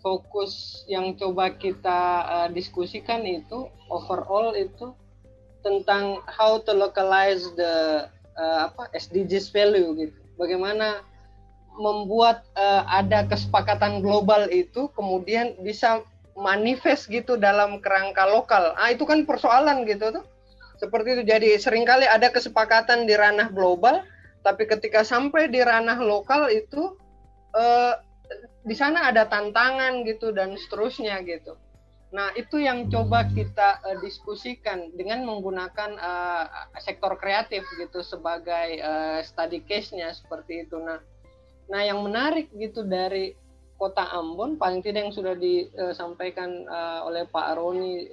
S3: fokus yang coba kita uh, diskusikan itu overall itu tentang how to localize the uh, apa SDGs value gitu. Bagaimana membuat uh, ada kesepakatan global itu kemudian bisa manifest gitu dalam kerangka lokal. Ah itu kan persoalan gitu tuh seperti itu. Jadi sering kali ada kesepakatan di ranah global, tapi ketika sampai di ranah lokal itu eh, di sana ada tantangan gitu dan seterusnya gitu. Nah, itu yang coba kita uh, diskusikan dengan menggunakan uh, sektor kreatif gitu sebagai uh, study case-nya seperti itu. Nah, nah yang menarik gitu dari Kota Ambon paling tidak yang sudah disampaikan uh, oleh Pak Roni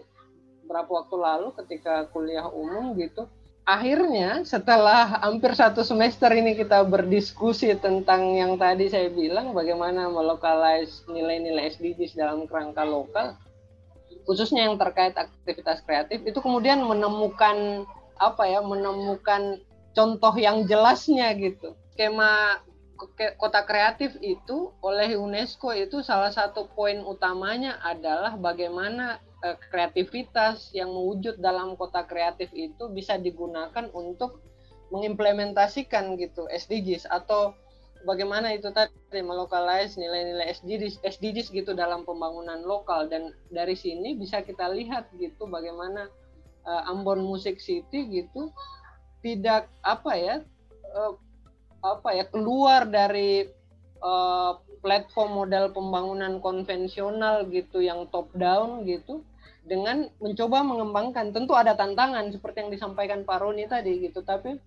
S3: beberapa waktu lalu ketika kuliah umum gitu. Akhirnya setelah hampir satu semester ini kita berdiskusi tentang yang tadi saya bilang bagaimana melokalize nilai-nilai SDGs dalam kerangka lokal, khususnya yang terkait aktivitas kreatif itu kemudian menemukan apa ya menemukan contoh yang jelasnya gitu. Skema kota kreatif itu oleh UNESCO itu salah satu poin utamanya adalah bagaimana kreativitas yang mewujud dalam kota kreatif itu bisa digunakan untuk mengimplementasikan gitu SDGs atau bagaimana itu tadi melokalize nilai-nilai SDGs SDGs gitu dalam pembangunan lokal. Dan dari sini bisa kita lihat gitu bagaimana uh, Ambon Music City gitu tidak apa ya uh, apa ya keluar dari uh, platform model pembangunan konvensional gitu yang top down gitu dengan mencoba mengembangkan. Tentu ada tantangan seperti yang disampaikan Pak Roni tadi gitu tapi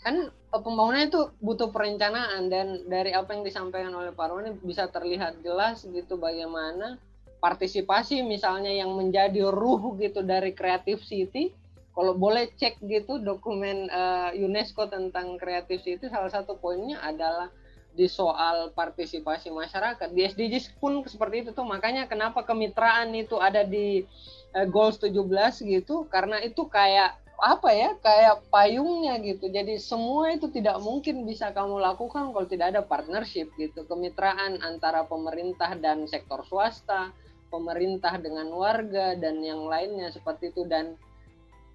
S3: kan pembangunan itu butuh perencanaan dan dari apa yang disampaikan oleh Pak Roni bisa terlihat jelas gitu bagaimana partisipasi misalnya yang menjadi ruh gitu dari Creative City. Kalau boleh cek gitu dokumen uh, UNESCO tentang Creative City salah satu poinnya adalah di soal partisipasi masyarakat di SDGs pun seperti itu tuh. Makanya kenapa kemitraan itu ada di uh, goals 17 gitu? Karena itu kayak apa ya kayak payungnya gitu. Jadi semua itu tidak mungkin bisa kamu lakukan kalau tidak ada partnership gitu. Kemitraan antara pemerintah dan sektor swasta pemerintah dengan warga dan yang lainnya seperti itu. Dan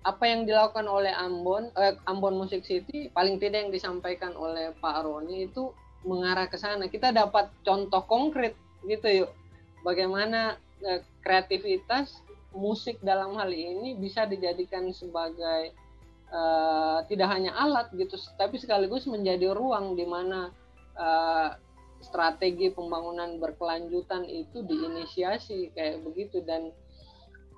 S3: apa yang dilakukan oleh Ambon eh, Ambon Music City paling tidak yang disampaikan oleh Pak Roni itu mengarah ke sana. Kita dapat contoh konkret gitu yuk. Bagaimana eh, kreativitas musik dalam hal ini bisa dijadikan sebagai uh, tidak hanya alat gitu, tapi sekaligus menjadi ruang di mana uh, strategi pembangunan berkelanjutan itu diinisiasi kayak begitu dan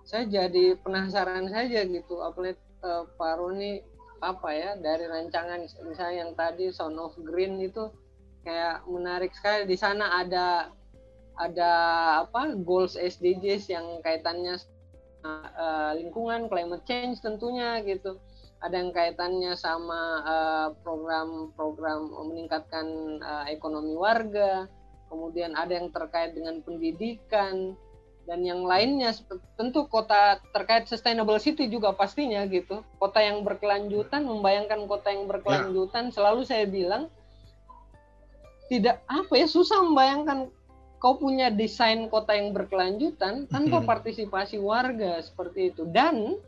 S3: saya jadi penasaran saja gitu apalagi uh, Pak Roni apa ya dari rancangan misalnya yang tadi Sound of Green itu kayak menarik sekali. Di sana ada ada apa goals SDGs yang kaitannya uh, lingkungan climate change tentunya gitu. Ada yang kaitannya sama program-program uh, meningkatkan uh, ekonomi warga. Kemudian ada yang terkait dengan pendidikan. Dan yang lainnya tentu kota terkait sustainable city juga pastinya gitu. Kota yang berkelanjutan membayangkan kota yang berkelanjutan ya. selalu saya bilang tidak apa ya susah membayangkan kau punya desain kota yang berkelanjutan tanpa hmm. partisipasi warga seperti itu. Dan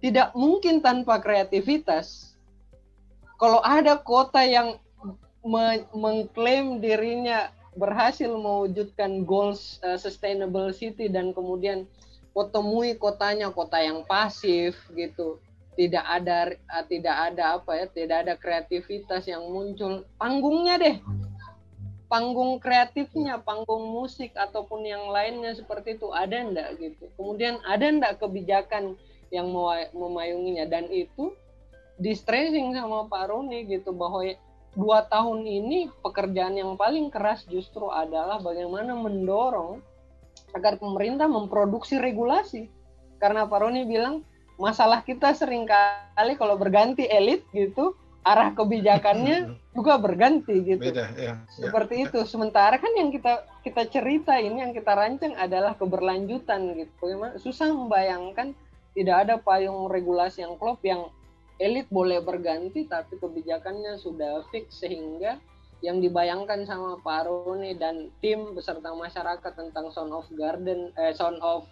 S3: tidak mungkin tanpa kreativitas. Kalau ada kota yang me mengklaim dirinya berhasil mewujudkan goals uh, sustainable city dan kemudian temui kotanya kota yang pasif gitu. Tidak ada uh, tidak ada apa ya tidak ada kreativitas yang muncul. Panggungnya deh panggung kreatifnya panggung musik ataupun yang lainnya seperti itu ada ndak gitu? Kemudian ada ndak kebijakan yang memayunginya? Dan itu di stressing sama Pak Roni gitu bahwa dua tahun ini pekerjaan yang paling keras justru adalah bagaimana mendorong agar pemerintah memproduksi regulasi. Karena Pak Roni bilang masalah kita sering kali kalau berganti elit gitu, arah kebijakannya juga berganti gitu. Beda, ya, ya. Seperti itu. Sementara kan yang kita kita cerita ini yang kita rancang adalah keberlanjutan gitu. Bagaimana susah membayangkan tidak ada payung regulasi yang klop yang elit boleh berganti tapi kebijakannya sudah fix sehingga yang dibayangkan sama Pak Roni dan tim beserta masyarakat tentang Sound of Garden eh, Sound of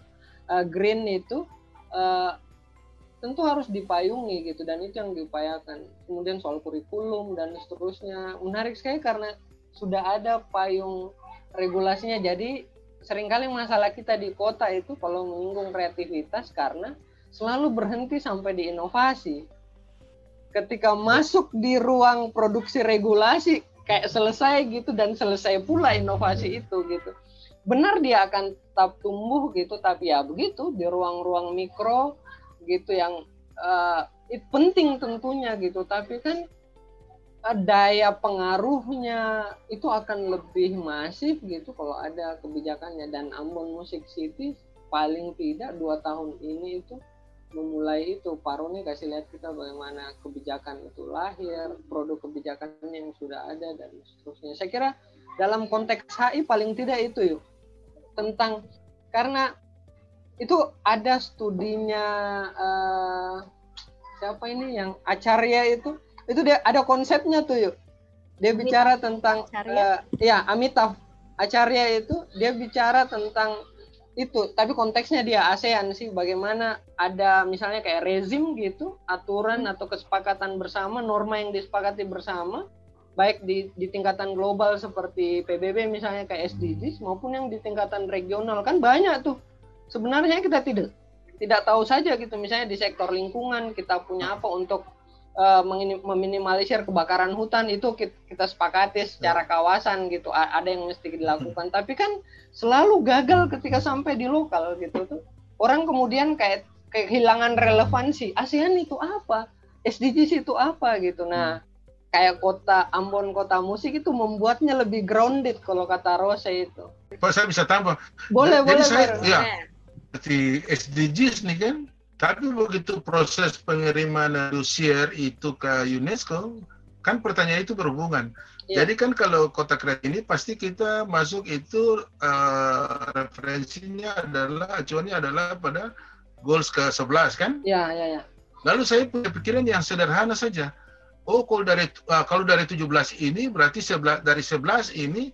S3: uh, Green itu uh, tentu harus dipayungi gitu dan itu yang diupayakan. Kemudian soal kurikulum dan seterusnya. Menarik sekali karena sudah ada payung regulasinya. Jadi sering kali masalah kita di kota itu kalau menyinggung kreativitas karena selalu berhenti sampai di inovasi. Ketika masuk di ruang produksi regulasi kayak selesai gitu dan selesai pula inovasi itu gitu. Benar dia akan tetap tumbuh gitu tapi ya begitu di ruang-ruang mikro gitu yang uh, itu penting tentunya gitu. Tapi kan uh, daya pengaruhnya itu akan lebih masif gitu kalau ada kebijakannya. Dan Ambon Music City paling tidak dua tahun ini itu memulai itu. Roni kasih lihat kita bagaimana kebijakan itu lahir produk kebijakan yang sudah ada dan seterusnya. Saya kira dalam konteks HI paling tidak itu yuk tentang karena itu ada studinya uh, siapa ini yang Acarya itu? Itu dia ada konsepnya tuh yuk. Dia bicara tentang uh, ya Amitav Acarya itu dia bicara tentang itu tapi konteksnya dia ASEAN sih. Bagaimana ada misalnya kayak rezim gitu aturan hmm. atau kesepakatan bersama norma yang disepakati bersama baik di, di tingkatan global seperti PBB misalnya kayak SDGs maupun yang di tingkatan regional. Kan banyak tuh sebenarnya kita tidak tidak tahu saja gitu. Misalnya di sektor lingkungan kita punya apa untuk uh, meminimalisir kebakaran hutan itu kita sepakati secara ya. kawasan gitu. Ada yang mesti dilakukan. Tapi kan selalu gagal ketika sampai di lokal gitu tuh. Orang kemudian kayak kehilangan relevansi. ASEAN itu apa? SDGs itu apa gitu. Nah hmm. kayak kota Ambon kota musik itu membuatnya lebih grounded kalau kata Rose itu.
S4: Pak saya bisa tambah.
S3: Boleh Jadi boleh
S4: saya, ya di SDGs nih kan tapi begitu proses pengiriman dossier itu ke UNESCO, kan pertanyaan itu berhubungan. Ya. Jadi kan kalau kota kreatif ini pasti kita masuk itu uh, referensinya adalah acuannya adalah pada goals ke 11 kan?
S3: Ya, ya, ya.
S4: Lalu saya punya pikiran yang sederhana saja. Oh, kalau dari uh, kalau dari 17 ini berarti 11 dari 11 ini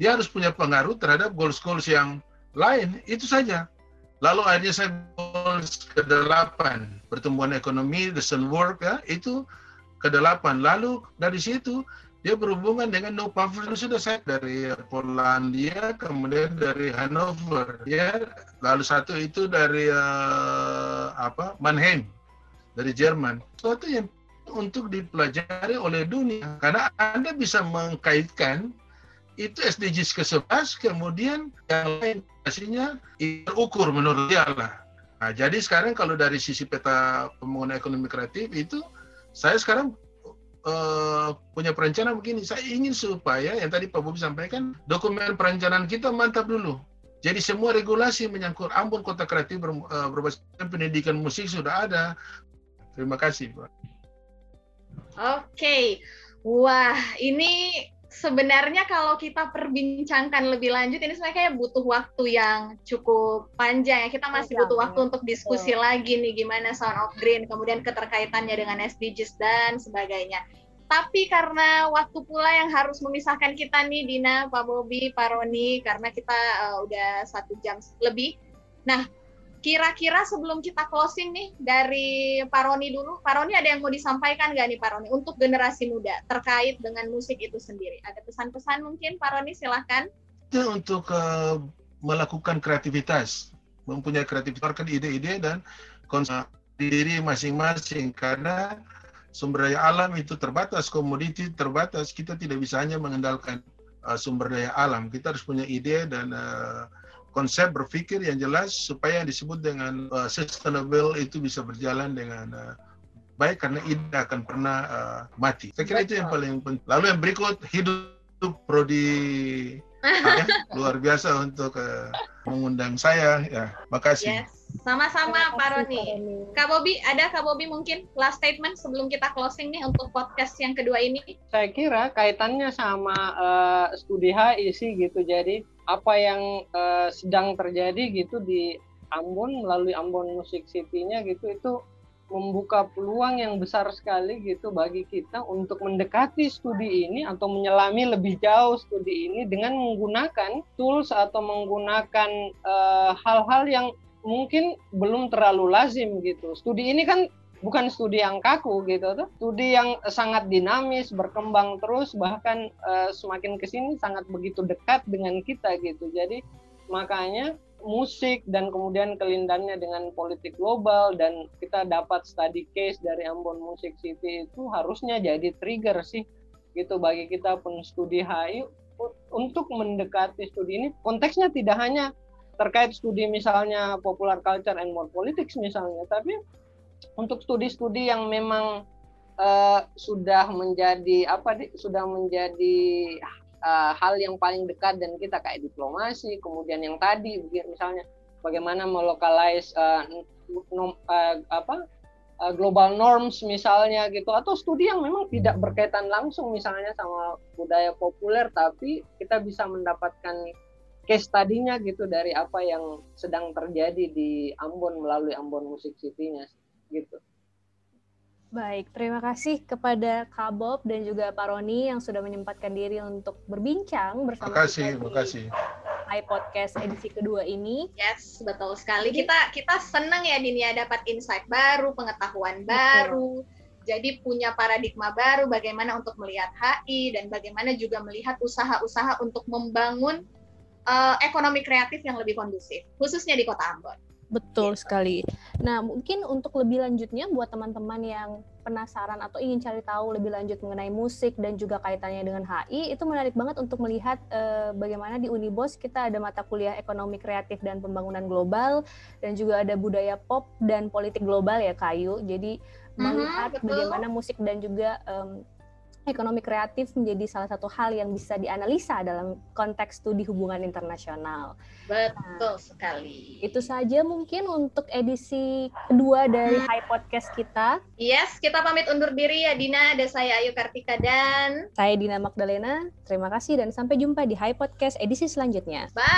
S4: dia harus punya pengaruh terhadap goals-goals yang lain. Itu saja. Lalu akhirnya saya goals ke delapan pertumbuhan ekonomi, sun work ya itu ke delapan. Lalu dari situ dia berhubungan dengan no poverty sudah saya dari Polandia kemudian dari Hanover ya. Lalu satu itu dari uh, apa Mannheim dari Jerman. Suatu yang untuk dipelajari oleh dunia. Karena anda bisa mengkaitkan itu SDGs ke-11 kemudian yang lain hasilnya terukur menurut dia lah. Nah, jadi sekarang kalau dari sisi peta pembangunan ekonomi kreatif itu saya sekarang uh, punya perencanaan begini. Saya ingin supaya yang tadi Pak Bobi sampaikan dokumen perencanaan kita mantap dulu. Jadi semua regulasi menyangkut Ambon Kota Kreatif ber, uh, berbasis pendidikan musik sudah ada. Terima kasih, Pak.
S2: Oke. Okay. Wah, ini sebenarnya kalau kita perbincangkan lebih lanjut ini sebenarnya kayak butuh waktu yang cukup panjang ya. Kita masih butuh waktu untuk diskusi lagi nih gimana Sound of Green, kemudian keterkaitannya dengan SDGs dan sebagainya. Tapi karena waktu pula yang harus memisahkan kita nih Dina, Pak Bobi, Pak Roni, karena kita uh, udah satu jam lebih. Nah, kira-kira sebelum kita closing nih dari Pak Roni dulu, Pak Roni ada yang mau disampaikan nggak nih Pak Roni untuk generasi muda terkait dengan musik itu sendiri? Ada pesan-pesan mungkin Pak Roni silahkan.
S4: Untuk uh, melakukan kreativitas, mempunyai kreativitas, ide-ide dan konsep diri masing-masing karena sumber daya alam itu terbatas, komoditi terbatas, kita tidak bisa hanya mengandalkan uh, sumber daya alam, kita harus punya ide dan uh, konsep berpikir yang jelas supaya yang disebut dengan uh, sustainable itu bisa berjalan dengan uh, baik karena ide akan pernah uh, mati. Saya kira Betul. itu yang paling penting. Lalu yang berikut hidup prodi ya, luar biasa untuk uh, mengundang saya ya. Makasih.
S2: Yes. Sama-sama Pak Roni. Kak Bobi, ada Kak Bobi mungkin last statement sebelum kita closing nih untuk podcast yang kedua ini?
S3: Saya kira kaitannya sama uh, studi HI sih gitu. Jadi apa yang uh, sedang terjadi gitu di Ambon melalui Ambon Music City-nya gitu itu membuka peluang yang besar sekali gitu bagi kita untuk mendekati studi ini atau menyelami lebih jauh studi ini dengan menggunakan tools atau menggunakan eh, hal-hal uh, yang mungkin belum terlalu lazim gitu. Studi ini kan bukan studi yang kaku gitu tuh. Studi yang sangat dinamis berkembang terus bahkan uh, semakin ke sini sangat begitu dekat dengan kita gitu. Jadi makanya musik dan kemudian kelindannya dengan politik global dan kita dapat study case dari Ambon Music City itu harusnya jadi trigger sih gitu bagi kita pun studi HI untuk mendekati studi ini. Konteksnya tidak hanya terkait studi misalnya popular culture and more politics misalnya tapi untuk studi-studi yang memang uh, sudah menjadi apa sudah menjadi uh, hal yang paling dekat dan kita kayak diplomasi kemudian yang tadi misalnya bagaimana melokalize uh, nom, uh, apa uh, global norms misalnya gitu atau studi yang memang tidak berkaitan langsung misalnya sama budaya populer tapi kita bisa mendapatkan case tadinya gitu dari apa yang sedang terjadi di Ambon melalui Ambon Music City-nya gitu.
S1: Baik, terima kasih kepada Kak Bob dan juga Pak Roni yang sudah menyempatkan diri untuk berbincang bersama
S4: terima kasih, terima kasih.
S1: Hai Podcast edisi kedua ini.
S2: Yes, betul sekali. Kita kita senang ya Dini ya dapat insight baru, pengetahuan betul. baru. Jadi punya paradigma baru bagaimana untuk melihat HI dan bagaimana juga melihat usaha-usaha untuk membangun uh, ekonomi kreatif yang lebih kondusif, khususnya di Kota Ambon.
S1: Betul gitu. sekali. Nah, mungkin untuk lebih lanjutnya buat teman-teman yang penasaran atau ingin cari tahu lebih lanjut mengenai musik dan juga kaitannya dengan HI, itu menarik banget untuk melihat uh, bagaimana di Unibos kita ada mata kuliah ekonomi kreatif dan pembangunan global dan juga ada budaya pop dan politik global ya Kayu. Jadi uh-huh, melihat betul. bagaimana musik dan juga um, ekonomi kreatif menjadi salah satu hal yang bisa dianalisa dalam konteks studi hubungan internasional.
S2: Betul nah, sekali.
S1: Itu saja mungkin untuk edisi kedua dari hmm. High Podcast kita.
S2: Yes, kita pamit undur diri ya Dina. Ada saya Ayu Kartika dan
S1: saya Dina Magdalena. Terima kasih dan sampai jumpa di High Podcast edisi selanjutnya.
S2: Bye.